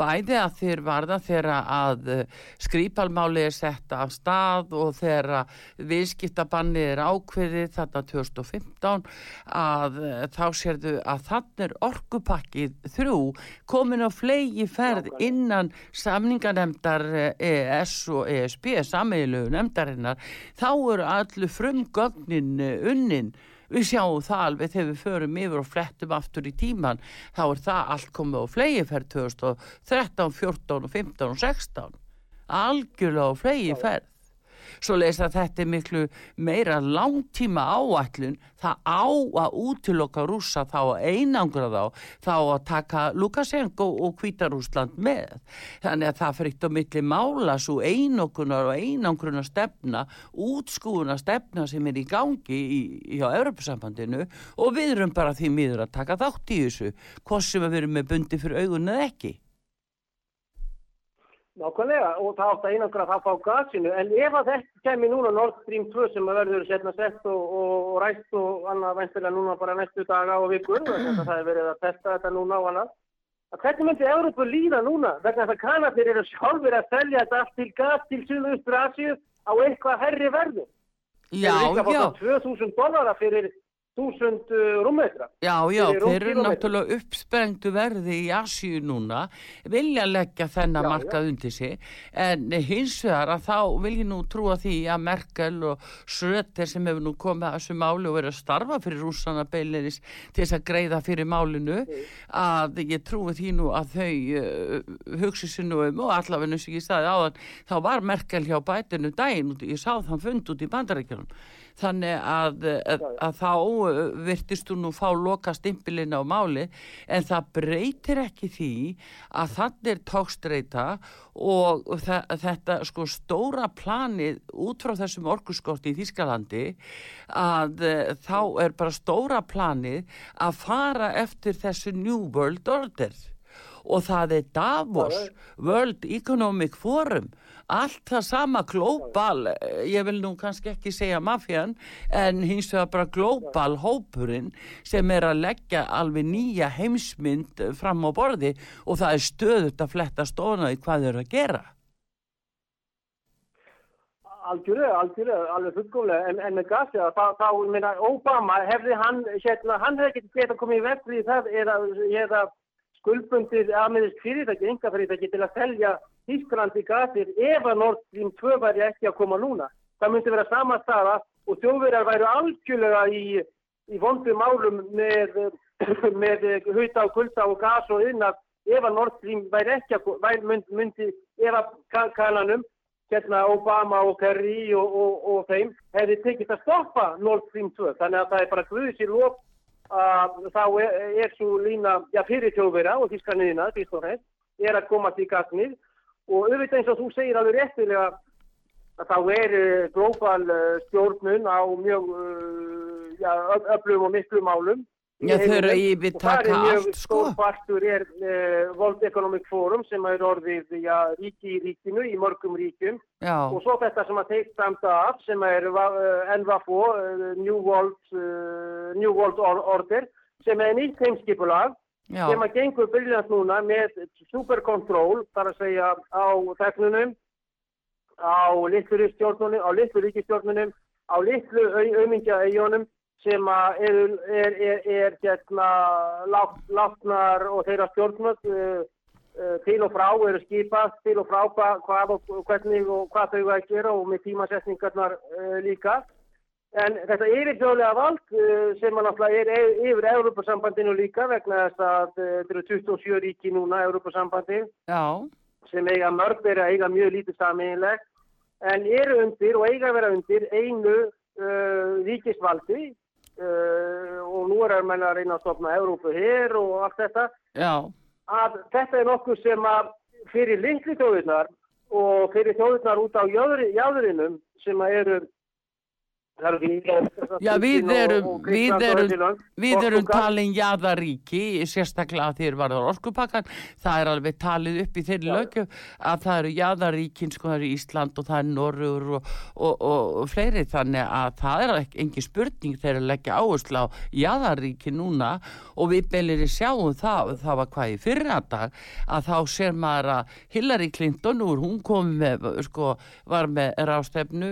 bæði að þeir varða þeirra að eh, skrýpalmáli er setta af stað og þeirra viðskiptabanni er ákveðið þarna 2015 að eh, þá sérðu að þannig er orkupakkið þrjú komin á flegi ferð innan samninganemdar ES eh, e og ESB, sameilu nemdarinnar, þá eru allu frumgögnin unnin við sjáum það alveg þegar við förum yfir og flettum aftur í tíman þá er það allt komið á flegiferð 2013, 14, 15 og 16 algjörlega á flegiferð svo leysa þetta er miklu meira langtíma áætlun það á að útilokka rúsa þá að einangra þá þá að taka Lukashenko og Kvítarúsland með. Þannig að það eitt á milli mála svo einokunar og einangruna stefna útskúuna stefna sem er í gangi í, í á Europasambandinu og við erum bara því miður að taka þátt í þessu hvort sem við erum með bundi fyrir augunni eða ekki Nákvæmlega og það átt að einangra það fá gasinu. En ef að þetta kemur núna Nord Stream 2 sem verður setna sett og, og, og ræst og annað vænstilega núna bara næstu daga og vikur þetta það er verið að testa þetta núna og annað að hvernig myndi Európa líða núna? Vegna þess að Kanadir eru sjálfur að selja þetta allt til gas til Suðaustur Asíu á eitthvað herri verðu Já, já. 2000 dólara fyrir þúsund uh, rúmmetra. Já, já, þeir eru náttúrulega uppsprengtu verði í Asíu núna, vilja leggja þennan markað undir sig, en hins vegar að þá vil ég nú trúa því að Merkel og Schröter sem hefur nú komið að þessu máli og verið að starfa fyrir rúsana beilinis til þess að greiða fyrir málinu, mm. að ég trúi því nú að þau uh, hugsi nú um og allaveg sem ég staði á þann, þá var Merkel hjá bætinu daginn, ég sá þann fund út í bandarækjunum þannig að, að, að þá uh, virtist þú nú fá loka stimpilinn á máli en það breytir ekki því að þannig er tókstreita og þetta sko stóra planið út frá þessum orkuskorti í Þískalandi að uh, þá er bara stóra planið að fara eftir þessu New World Order. Og það er Davos World Economic Forum allt það sama glóbal ég vil nú kannski ekki segja mafjan en hins vegar bara glóbal hópurinn sem er að leggja alveg nýja heimsmynd fram á borði og það er stöðut að fletta stónaði hvað þau eru að gera. Algjörlega, algjörlega, alveg fullgóðlega, en, en með gasja, þá, þá, minna, Obama, hefði hann, hérna, hann hefði getið gett að koma í vekk því það að, ég er að skuldbundir aðmiðist fyrirtæki, enga fyrirtæki til að selja Þísklandi gasir ef að Nord Stream 2 væri ekki að koma núna. Það myndi vera sama staða og þjóðverjar væru algjörlega í, í vondum álum með, með hauta og kulda og gas og innan ef að Nord Stream væri ekki að væri, myndi, myndi ef að kananum, hérna Obama og Kerry og, og, og þeim, hefði tekist að stoppa Nord Stream 2. Þannig að það er bara gruðis í lóf að þá er, er svo lína já, fyrir þjóðverja og fremst, er að komast í gasnið og auðvitað eins og þú segir alveg réttilega að þá er glóbal eh, stjórnun á mjög eh, öflum og miklum málum Já þau eru í við taka allt sko. Og stór er uh, World Economic Forum sem er orðið já, ríki í ríkinu, í mörgum ríkum já. og svo þetta sem að teikta um það sem er NVFO, New World, New World Order sem er nýtt heimskipulag. Sem að gengur byrjast núna með superkontról, þar að segja á teknunum, á litlu ríkistjórnunum, á litlu ríkistjórnunum, á litlu auðmyndja eigunum sem er, er, er, er getna látnar og þeirra stjórnmöld uh, uh, til og frá eru skipast, til og frá hvað og hvernig og hvað þau að gera og með tímasetningarnar uh, líka. En þetta yfirþjóðlega vald uh, sem að náttúrulega er yfir Európa-sambandinu líka vegna þess að uh, þetta eru 27 ríki núna Európa-sambandi sem eiga mörg verið að eiga mjög lítið saminleg en eru undir og eiga vera undir einu uh, ríkisvaldi og nú er að menna að reyna að stopna Európu hér og allt þetta Já. að þetta er nokkuð sem að fyrir lengri þjóðirnar og fyrir þjóðirnar út á jáðurinum sem að eru Já, við erum, við erum, við erum talin jáðaríki, sérstaklega þegar var það orkupakkan, það er alveg talið upp í þeirri lögju að það eru jáðaríkin, sko það eru Ísland og það er Norrur og, og, og, og fleiri. Þannig að það er ekki engin spurning þegar að leggja áherslu á jáðaríki núna. Og við beilir í sjáum það, það var hvað í fyrra dag, að þá ser maður að Hillary Clinton úr, hún kom með, sko, var með rástefnu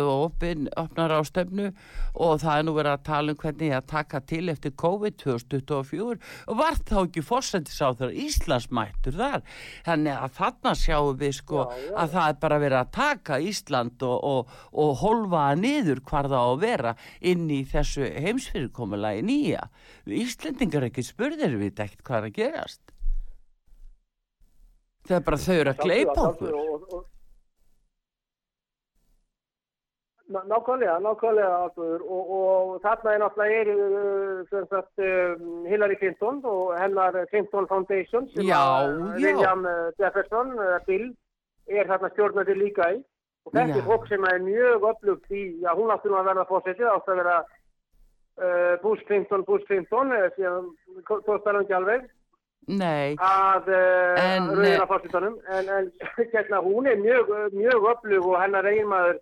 og opnar rástefnu og það er nú verið að tala um hvernig að taka til eftir COVID 2024 og var þá ekki fórsættisáður Íslandsmættur þar? Þannig að þarna sjáum við sko já, já. að það er bara verið að taka Ísland og, og, og holfa niður hvar það á að vera inn í þessu heimsfyrirkomulagi nýja. Íslendingar ekki spurðir við ekkert hvað er að gerast. Það er bara þau eru að gleipa okkur Nákvæmlega, nákvæmlega Artur og, og þarna er náttúrulega er uh, um, Hillary Clinton og hennar Clinton Foundation sem já, að William uh, Jefferson uh, Bill er þarna stjórnandi líka í. Og þetta er fólk sem er mjög upplugt í, já hún átti nú að verða fórsetið, átti að vera uh, Bush Clinton, Bush Clinton síðan tóðstæðan ekki alveg. Nei, að uh, rauðina fórsetanum en, en hérna, hún er mjög, mjög upplug og hennar eiginmaður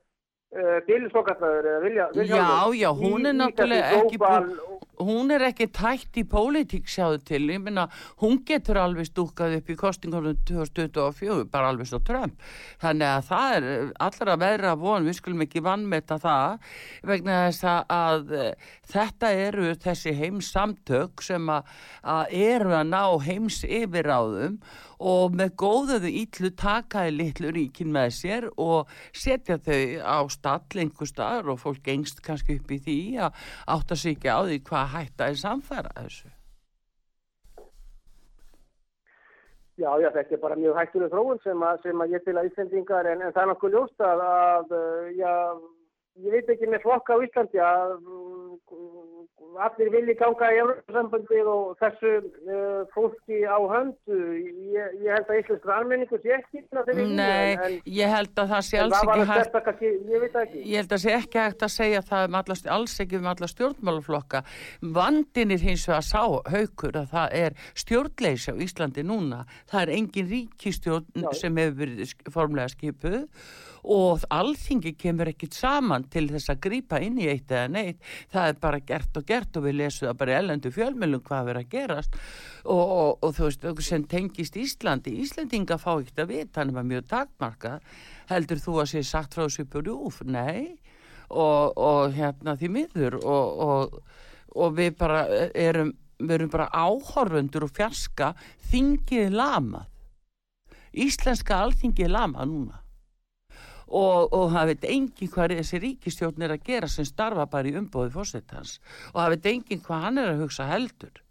Uh, Bilsvokallaður vilja, vilja Já, já, hún er náttúrulega ekki búin hún er ekki tætt í pólitík sjáðu til, ég minna hún getur alveg stúkað upp í kostingunum 2024, bara alveg svo Trump. Þannig að það er allra veðra von, við skulum ekki vannmeta það vegna þess að, að þetta eru þessi heims samtök sem að, að eru að ná heims yfiráðum og með góðuðu ítlu takaði litlu ríkin með sér og setja þau á stall einhver staðar og fólk gengst kannski upp í því að átta sig ekki á því hvað hætta er samfæra þessu. Já, já, þetta er bara mjög hættuleg þróun sem að, sem að ég til að Íslandingar en, en það er náttúrulega ljóst að, að já, ég veit ekki með flokka á Íslandi að allir vilji ganga í Európa-sambandi og þessu uh, fólki á höndu. Ég, ég held að Íslands almenningu sé ekki Nei, en, ég held að það sé alls ekki hægt kannski, ég, ég held að það sé ekki hægt að segja það um alla, alls ekki um alla stjórnmálaflokka. Vandin er hins vegar sá haukur að það er stjórnleysi á Íslandi núna. Það er engin ríkistjórn Já. sem hefur verið formlega skipuð og alþingi kemur ekkit saman til þess að grýpa inn í eitt eða neitt. Það er bara gert og gert og við lesum það bara í ellendu fjölmjölum hvað verður að gerast. Og, og, og þú veist, sem tengist Íslandi Íslandinga fá ekkert að vita hann er mjög takmarka heldur þú að sé sagt frá þessu búrjúf, nei. Og, og hérna því miður. Og við bara erum við erum bara áhorfundur og fjarska þingið lamað. Íslenska alþingið lamað núna og, og það veit engin hvað þessi ríkistjórn er að gera sem starfa bara í umbóði fórsettans og það veit engin hvað hann er að hugsa heldur.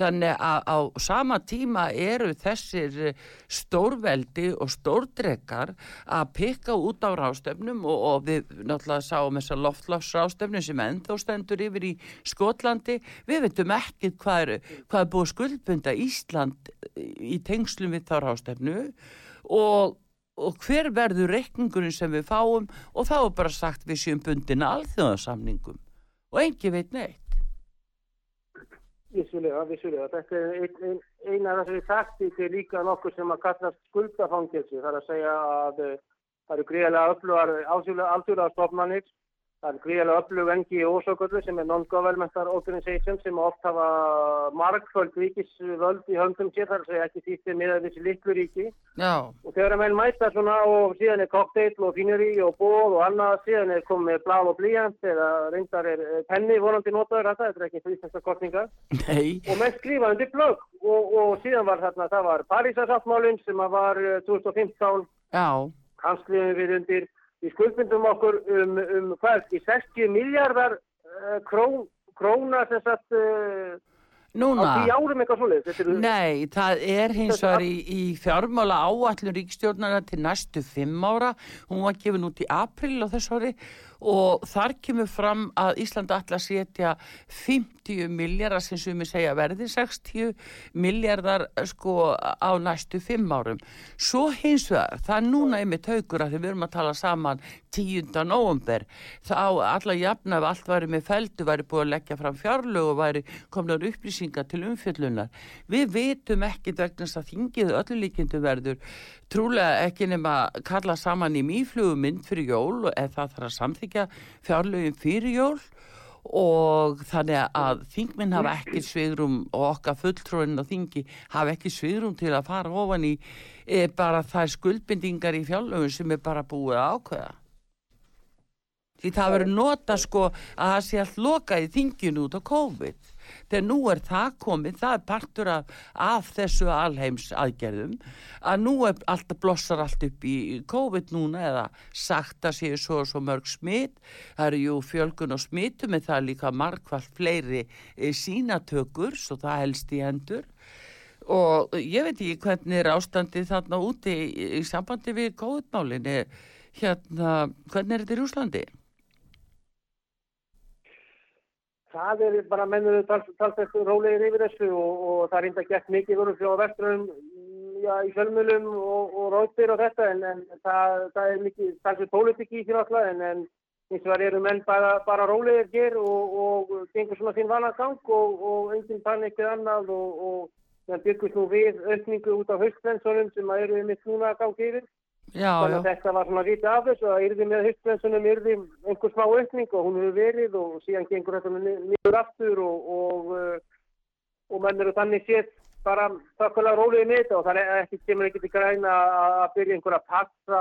Þannig að á sama tíma eru þessir stórveldi og stórdrekar að pikka út á rástefnum og, og við náttúrulega sáum þessar loftlagsrástefnum sem ennþá stendur yfir í Skotlandi. Við veitum ekki hvað er, hvað er búið skuldbunda Ísland í tengslum við þá rástefnu og og hver verður reikningurinn sem við fáum? Og þá er bara sagt við séum bundina alþjóðarsamningum og engi veit neitt. Vissulega, vissulega. Þetta er ein, ein, eina af þessari taktík er líka nokkur sem að kallast skuldafangilsi þar að segja að uh, það eru greiðlega öflugar alþjóðar stofnanir Það er gríðilega öflug NGO-soköldu sem er Non-Governmental Organization sem oft hafa markföld ríkisvöld í höndum sér þar sem ekki týttir með þessi litlu ríki. Já. Og þegar að menn mæta svona og síðan er cocktail og fíneri og ból og annað, síðan er komið blá og blíjant eða reyndar er penni vonandi notaður að það, þetta er ekki frísnasta kostninga. Nei. Og menn skrifa undir blögg og, og síðan var þarna, það var Parísasáttmálinn sem var 2015. Já. Hanskliðum við undir við skuldbundum okkur um, um hvað, í 60 miljardar uh, krón, króna sem sagt uh, Núna, svolítið. Nei, það er hins vegar í, í fjármála áallur ríkstjórnara til næstu fimm ára, hún var gefin út í april á þess ári og þar kemur fram að Íslanda ætla að setja 50 miljardar sem ég segja verði 60 miljardar sko á næstu 5 árum. Svo hins vegar, það er núna einmitt haugur að við erum að tala saman 10. november, þá alla jafna ef allt væri með feldu væri búið að leggja fram fjárlög og væri komnar upplýsingar til umfjöllunar. Við veitum ekki vegna þess að þingið öllu líkindu verður trúlega ekki nema kalla saman í mýflugumynd fyrir jól eða það þarf að samþykja fjárlögum fyrir jól og þannig að þingminn hafa ekki svigrum og okkar fulltróðin og þingi hafa ekki svigrum til að fara ofan í e, bara þær skuldbindingar í fjárlögum sem er bara búið að ákveða. Því það verður nota sko að það sé allt loka í þinginu út á COVID þegar nú er það komið, það er partur af, af þessu alheims aðgerðum að nú er alltaf blossar allt upp í COVID núna eða sagt að séu svo og svo mörg smitt, það eru jú fjölgun og smittum en það er líka margvall fleiri e, sínatökur svo það helst í endur og ég veit ekki hvernig er ástandið þarna úti í, í sambandi við COVID-málinni hérna, hvernig er þetta í Rúslandi? Það er bara mennur talsveit rólegir yfir þessu og, og það er índa gett mikið voru frá vesturinn í fjölmjölum og, og róttir og þetta en, en það, það er mikið talsveit pólitík í fyrir alltaf en, en eins og það eru menn bara, bara rólegir hér og, og gengur svona þinn vanagang og enginn panik eða annað og það byggust nú við öfningu út á höstvensunum sem eru mitt núna að gangi yfir. Já, þannig að þetta var svona viti af þessu að yrði með höstbrensunum yrði einhver smá aukning og hún hefur verið og síðan gengur þetta nýður aftur og, og, og menn eru þannig sétt bara þakkulega rólið með þetta og það er ekki kemur ekki til græna að byrja einhverja passa,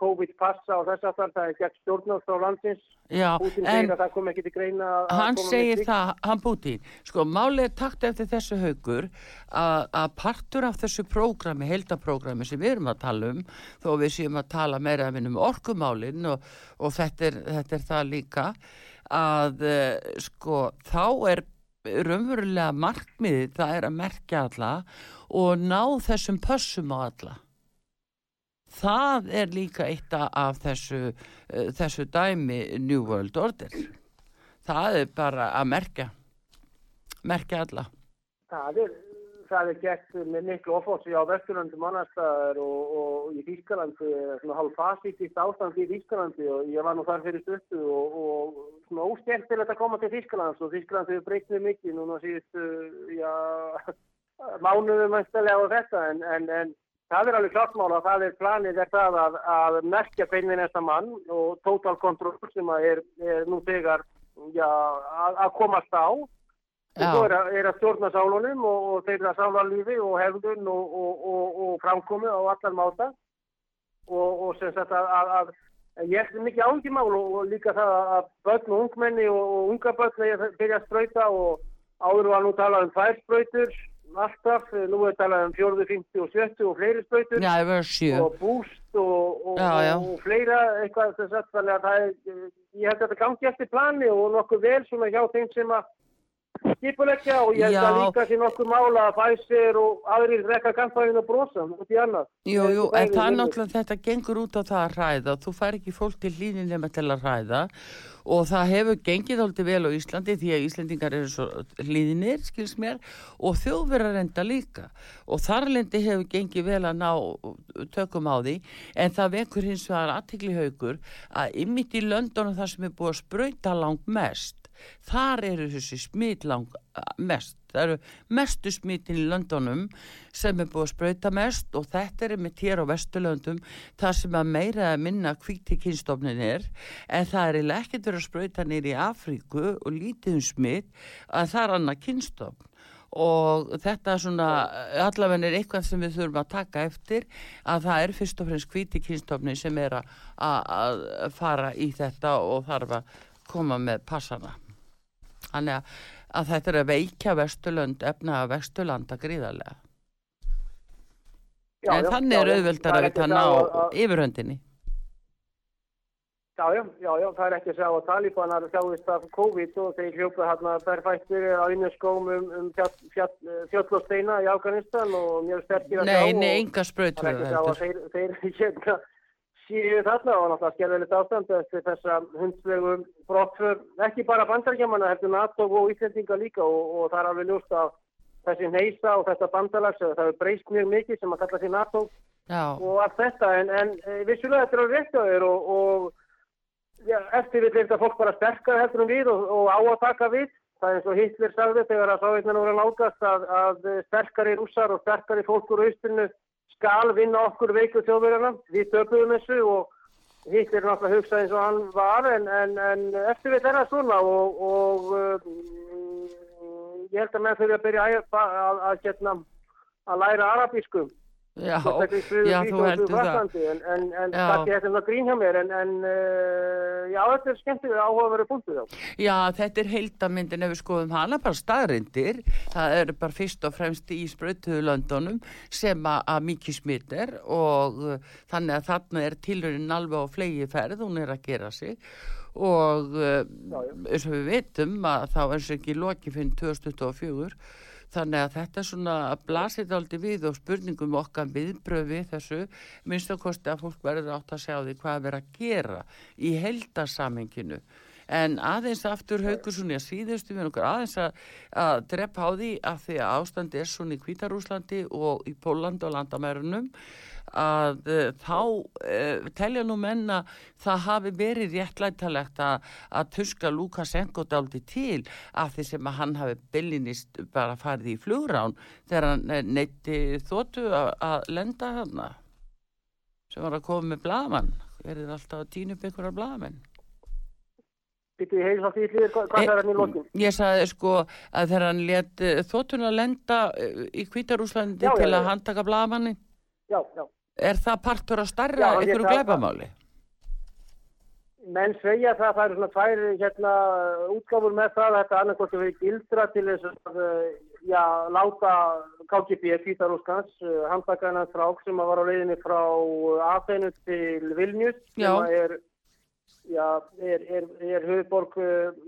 COVID-passa og þess að það er gegn stjórnást á landsins. Já, Putin en það að hann segir það, hann Putin, sko málið er takt eftir þessu haugur að partur af þessu prógrami, heldaprógrami sem við erum að tala um, þó við séum að tala meira um orkumálinn og, og þetta, er, þetta er það líka að eh, sko þá er raunverulega markmiði það er að merkja alla og ná þessum pössum á alla. Það er líka eitt af þessu, uh, þessu dæmi New World Order. Það er bara að merkja merkja alla. Það er það er gert með miklu ofótsi á Vesturlandum annarstaðar og, og í Þýskalandi, svona hálf fasítist ástand í Þýskalandi og ég var nú þar fyrir stöttu og, og svona óstjæftilegt að koma til Þýskalands og Þýskaland hefur breykt mjög mikið núna síðustu, já, mánuðum mæstilega á þetta en, en, en það er alveg klartmála að það er planið er það að, að merkja beinni næsta mann og total control sem er, er nú þegar já, að, að komast á og er að, er að stjórna sálunum og, og þeirra sálarlífi og hefðun og, og, og framkomi á allar máta. Og sem sagt að, að, að ég er mikið ángimál og líka það að börn og ungmenni og unga börn er að spröyta og áður var nú talað um fær spröytur alltaf, nú er talað um 40, 50 og 70 og fleiri spröytur og búst og fleira eitthvað þess að þannig að það er ég held að þetta gangi eftir plani og nokkuð vel svona hjá þeim sem að skipuleggja og ég held að líka sér nokkuð mála að Pfizer og aðrir rekka kampæðin og brosa út í annað. Jú, jú, en það er náttúrulega þetta gengur út á það að hræða. Þú fær ekki fólk til línin nema til að hræða. Og það hefur gengið alltaf vel á Íslandi því að Íslandingar eru svo líðinir, skils mér og þjóðverðar enda líka. Og þarlendi hefur gengið vel að ná tökum á því. En það vekur hins vegar aðtikli haugur að ymmit í London það sem er búið að spröyta langt mest þar eru þessi smít lang mest, það eru mestu smítin í löndunum sem er búið að spröyta mest og þetta er með tér á vesturlöndum það sem að meira að minna hvíti kynstofnin er. En það er ekkert verið að spröyta nýri í Afríku og lítið um smít að það er annað kynstofn og þetta er svona allavega er eitthvað sem við þurfum að taka eftir að það er fyrst og fremst hvíti kynstofni sem er að fara í þetta og þarf að koma með passana Þannig að, að þetta er að veikja Vesturlund efna að Vesturlanda gríðarlega. Já, en já, þannig er auðvöldar að við tanna á yfirhöndinni. Já, já, já, það er ekki að segja á að Talibanar sjáist af COVID og þeir hljópa hérna berfættir á inneskóm um, um fjöll og steina í Afganistan og mjög sterkir að sjá. Nei, nei, enga spröytur. Það er ekki að segja að þeir, þeir hérna séu þarna og náttúrulega skerðilegt ástand eftir þessa hundslegu brottför, ekki bara bandarækjamanna, hefur NATO og Íslandinga líka og, og það er alveg ljóst að þessi neysa og þetta bandalags, það hefur breyst mjög mikið sem að kalla því NATO Já, og allt þetta, en, en eh, vissulega þetta er alveg rétt á þér og, og já, eftir við þetta fólk bara sterkar heldur um við og, og á að taka við. Það er eins og Hitler sagði þegar að sáveitna voru að nákast að, að sterkari rússar og sterkari fólk úr austurinu skal vinna okkur veiku þjóðverðarna. Við töpuðum þessu og Hitler náttúrulega hugsaði eins og hann var en, en, en eftir við þetta svona og, og um, ég held að menn þurfi að byrja að, að, að, að, hérna, læra arabískum. Já, já, þú heldur það. En, en, en Já. það er þetta grín hjá mér, en, en uh, já, þetta er skemmtilega áhugaverið punktu þá. Já, þetta er heildamyndin ef við skoðum hana, bara staðrindir. Það eru bara fyrst og fremst í sprautuðu löndunum sem að, mikið smitt er og uh, þannig að þarna er tilhörinn alveg á flegi ferð, hún er að gera sig og uh, eins og við vitum að þá er sér ekki loki fyrir 2024 þannig að þetta er svona að blasið aldrei við og spurningum okkar viðbröfi þessu minnst að kosti að fólk verður átt að sjá því hvað er verið að gera í heldarsamenginu en aðeins aftur haukursunni að síðustu við okkur aðeins að, að drepa á því að því að ástandi er svona í Kvítarúslandi og í Pólandi og landamærunum að uh, þá uh, telja nú menna það hafi verið réttlættalegt að, að tuska Lukashenko daldi til af því sem að hann hafi byllinist bara farið í flugrán þegar hann eh, neytti þóttu að, að lenda hana sem var að koma með blaman verið alltaf að týna upp einhverja blamen Býttu í heils á því hlýðir, hvað hvað er hann í lokin? Ég sagði sko að þegar hann let þóttuna lenda eh, í Kvítarúslandi til að handtaka blamanni Já, já. Er það partur að starra það- gleipamáli? Menn segja það, það eru svona tvær hérna, útgáfur með það, þetta annarkort að vera gildra til þess að uh, já, láta KGB, Kvítarúskans, uh, handtakaðan frák sem var á leiðinni frá uh, Athenu til Vilnius, sem Já. að er, já, er, er, er höfuborg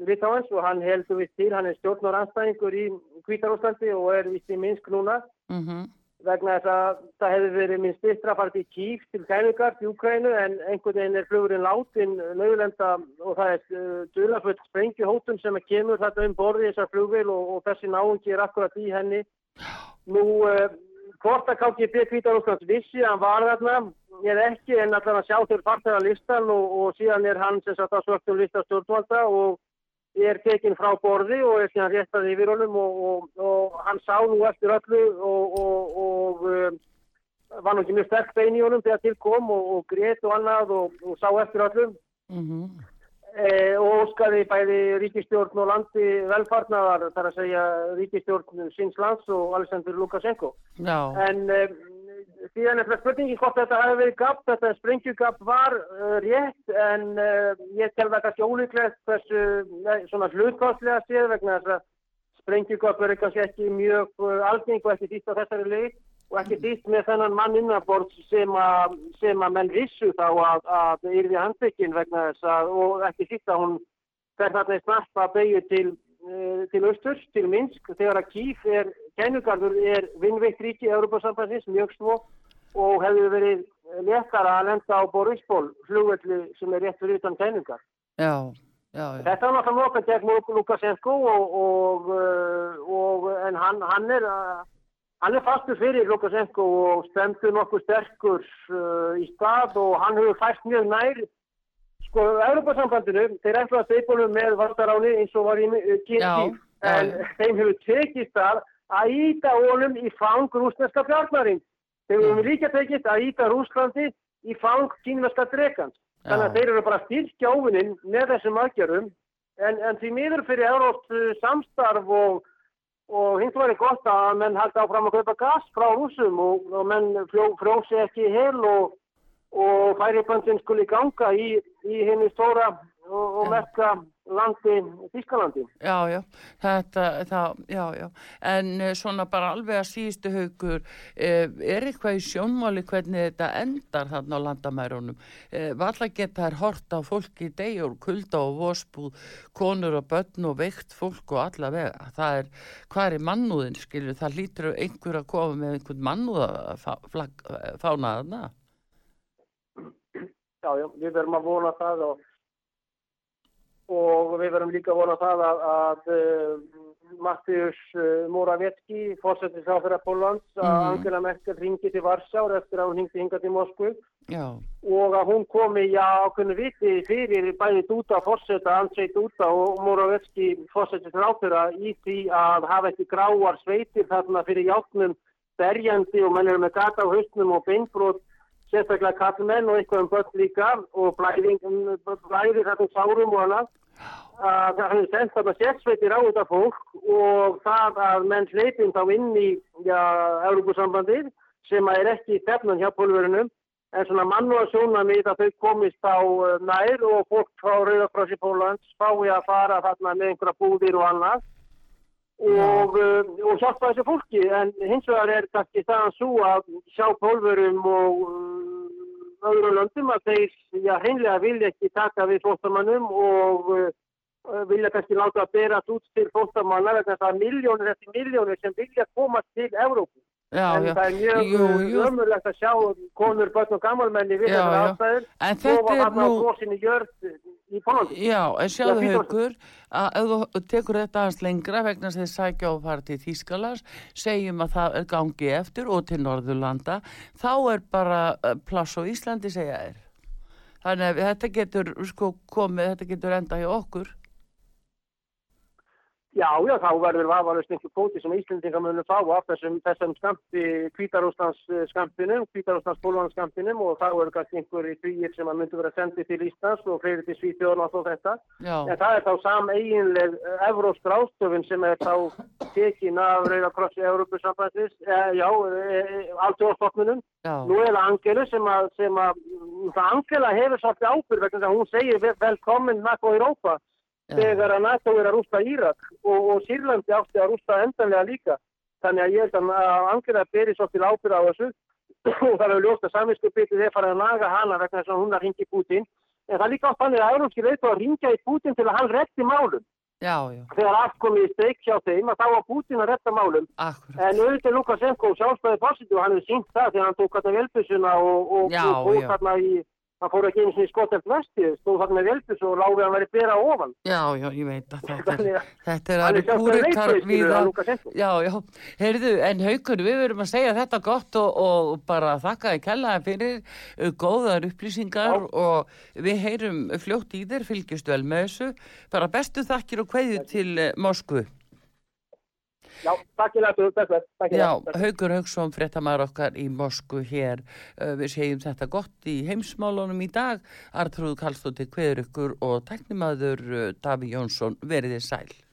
Litáens og hann heldur við til, hann er stjórnaranstæðingur í Kvítarúslandi og er vist í Minsk núna Mm vegna þess að það hefði verið minn styrtra fara til Kív til Kænugard í Ukrænu en einhvern veginn er flugurinn látin lögulenda og það er uh, dulaföld sprengjuhótun sem að kemur þetta um borði þessar flugvél og, og þessi náungi er akkurat í henni. Nú, uh, hvort að KGB Kvítarúslands vissi að hann var þarna er ekki en allan að sjá þau fartæða listan og, og síðan er hann sem sagt á svörtum lista stjórnvalda og er tekinn frá borði og er síðan réttað yfir honum og, og, og hann sá nú eftir öllu og, og, og um, var nú ekki mjög sterk bein í honum þegar til kom og, og grét og annað og, og sá eftir öllu. -hmm. e, og óskaði bæði ríkistjórn og landi velfarnaðar þar að segja ríkistjórn síns lands og Alexander Lukashenko Já, en um, síðan er það spurningi hvort þetta hefði verið gapp, þetta sprengjugap var uh, rétt en uh, ég tel það kannski ólíklegt hversu nei, svona hlutkáðslega séð vegna þess að sprengjugap er kannski ekki mjög uh, algeng og ekki dýtt á þessari leið og ekki dýtt með þennan mann innanbord sem, að- sem að menn vissu þá að, að yrði handtekinn vegna þess að og ekki dýtt að hún fer þarna í snarpa beigju til, uh, til austurs, til Minsk, þegar að Kíf er, kennugarður er vinnveikt ríki Európa-sambansins, mjög svo og hefur verið léttara að lenda á Borisból, flugvelli sem er rétt fyrir utan kennugar. já, já, já. Þetta var náttúrulega nokka gegn Luk- Lukashenko og, og, uh, og en hann, hann er uh, hann er fastur fyrir Lukashenko og stemdur nokkuð sterkur uh, í stað og hann hefur fæst mjög nær sko, Europasambandinu, þeir ætla að steipolum með valdaráni eins og var í Kiev, já, en já. þeim hefur tekist að að íta honum í fang rúsneska fjárnarinn. Þeir hefur líka tekist að íta Rúslandi í fang kínverska drekans. Þannig að þeir eru bara styrkja óvinnin með þessum aðgjörum en, en því miður fyrir Európt samstarf og, og hins vegar er gott að menn halda áfram að kaupa gas frá rúsum og, og menn frjósi ekki hel og, og færiböndin skuli ganga í, í henni stóra og, og merka landi Þískalandi. Já, já, þetta, það, já, já, en eh, svona bara alveg að síðustu haugur, eh, er eitthvað í sjónmáli hvernig þetta endar þarna á landamærunum? Eh, Valla geta þær hort á fólki í degjur, kulda og vospúð, konur og börn og veikt fólk og alla vega. Það er, hvað er mannúðin, skilju, það lítur einhver að koma með einhvern mannúða fána þarna? Já, já, við verum að vona það og, og við verum líka að vona það að, að uh, Mattius uh, Moravetski, fórsettis áfæra Pólans, að Mhm. Angela Merkel ringi til Varsjár eftir að hún ringi hinga til Moskvu. Og að hún komi, já, ákveðinu viti fyrir bæði Dúta fórseta, Andrzej Dúta og Moravetski fórsettis áfæra í því að hafa ekki gráar sveitir þarna fyrir játnum berjandi og menn eru með gata á haustnum og beinbrót sérstaklega kallmenn og eitthvað um börn líka og blæðing, blæðir þarna sárum og annað. Að það hefði sendt þarna sérsveitir á þetta fólk og það að menn sleipin þá inn í já, Európusambandið sem er ekki stefnan hjá pólverunum en svona mann og að sjóna mið að þau komist á uh, nær og fólk frá Rauðakrossi Pólans fái að fara þarna með einhverja búðir og annað og, uh, og hjálpa þessu fólki en hins vegar er kannski staðan svo að sjá pólverum og uh, öðru löndum að þeir já, hreinlega vilja ekki taka við fólktamannum og uh, vilja kannski láta að berast út til fólktamanna vegna það er miljónir eftir miljónir sem vilja komast til Evrópu já, en já. það er mjög ömurlegt að sjá konur, börn og gammalmenni við já. aðstæður En þetta er nú... í. Já, en sjáðu haugur að ef þú tekur þetta aðeins lengra vegna þess að þið sækja á að fara til Þýskalands segjum að það er gangi eftir og til Norðurlanda þá er bara eh, pláss á Íslandi segja þér þannig að þetta getur sko komið, þetta getur enda hjá okkur Já, já, þá verður vafalust einhver kóti sem Íslendinga munum fá af þessum, þessum skampi, Kvítarústans skampinum, Kvítarústans Pólvans skampinum og þá eru kannski einhverju þrýir sem að myndu vera sendið til Íslands og fleiri til Svíþjóðan og svo þetta. Já, En það er þá sameigинleg evrósk ráðstöfun sem er þá tekin af Rauða Krossi Európusambandsins, eh, já, eh, alltjóðstofnunum. Nú er það Angelu sem að, sem að, það Angela hefur svolítið ábyrg vegna þess að hún segir vel- velkomin NATO Europa þegar að NATO er að rústa Írak og, og Sýrlandi átti að rústa endanlega líka. Þannig að ég held að að Angela beri svolítið ábyrg á þessu og það er ljóst að samvinskupitið er farið að naga hana vegna þess að hún er hringi Putin. En það líka átt þannig að európski veitu að ringja í Putin til að hann reddi málum. já, já, Þegar allt komið í steik hjá þeim að þá var Putin að redda málum. akkurat En auðvitað Lukashenko sjálfstæði fórsiti og hann hefur sínt það þegar hann tók þarna velbusuna og, og, Já, og fór já. þarna í, hann fór ekki eins og í skotelt vesti, stóð þarna með velbus og láfið hann verið bera ofan. Já, já, ég veit að þetta er, að þetta er alveg kúrikar við það, Lukashenko. Já, já, heyrðu, en haukur, við verum að segja þetta gott og, og bara þakka þið kellaði fyrir uh, góðar upplýsingar Já. og við heyrum fljótt í þér, fylgjast vel með þessu, bara bestu þakkir og kveðju til uh, Moskvu. Já, takk fyrir þetta, takk fyrir. Já, Haukur Hauksson, fréttamaður okkar í Moskvu hér, uh, við segjum þetta gott í heimsmálunum í dag, Artrúð Kallstóttir Kveður ykkur og teknimaður uh, Daví Jónsson veriði sæl.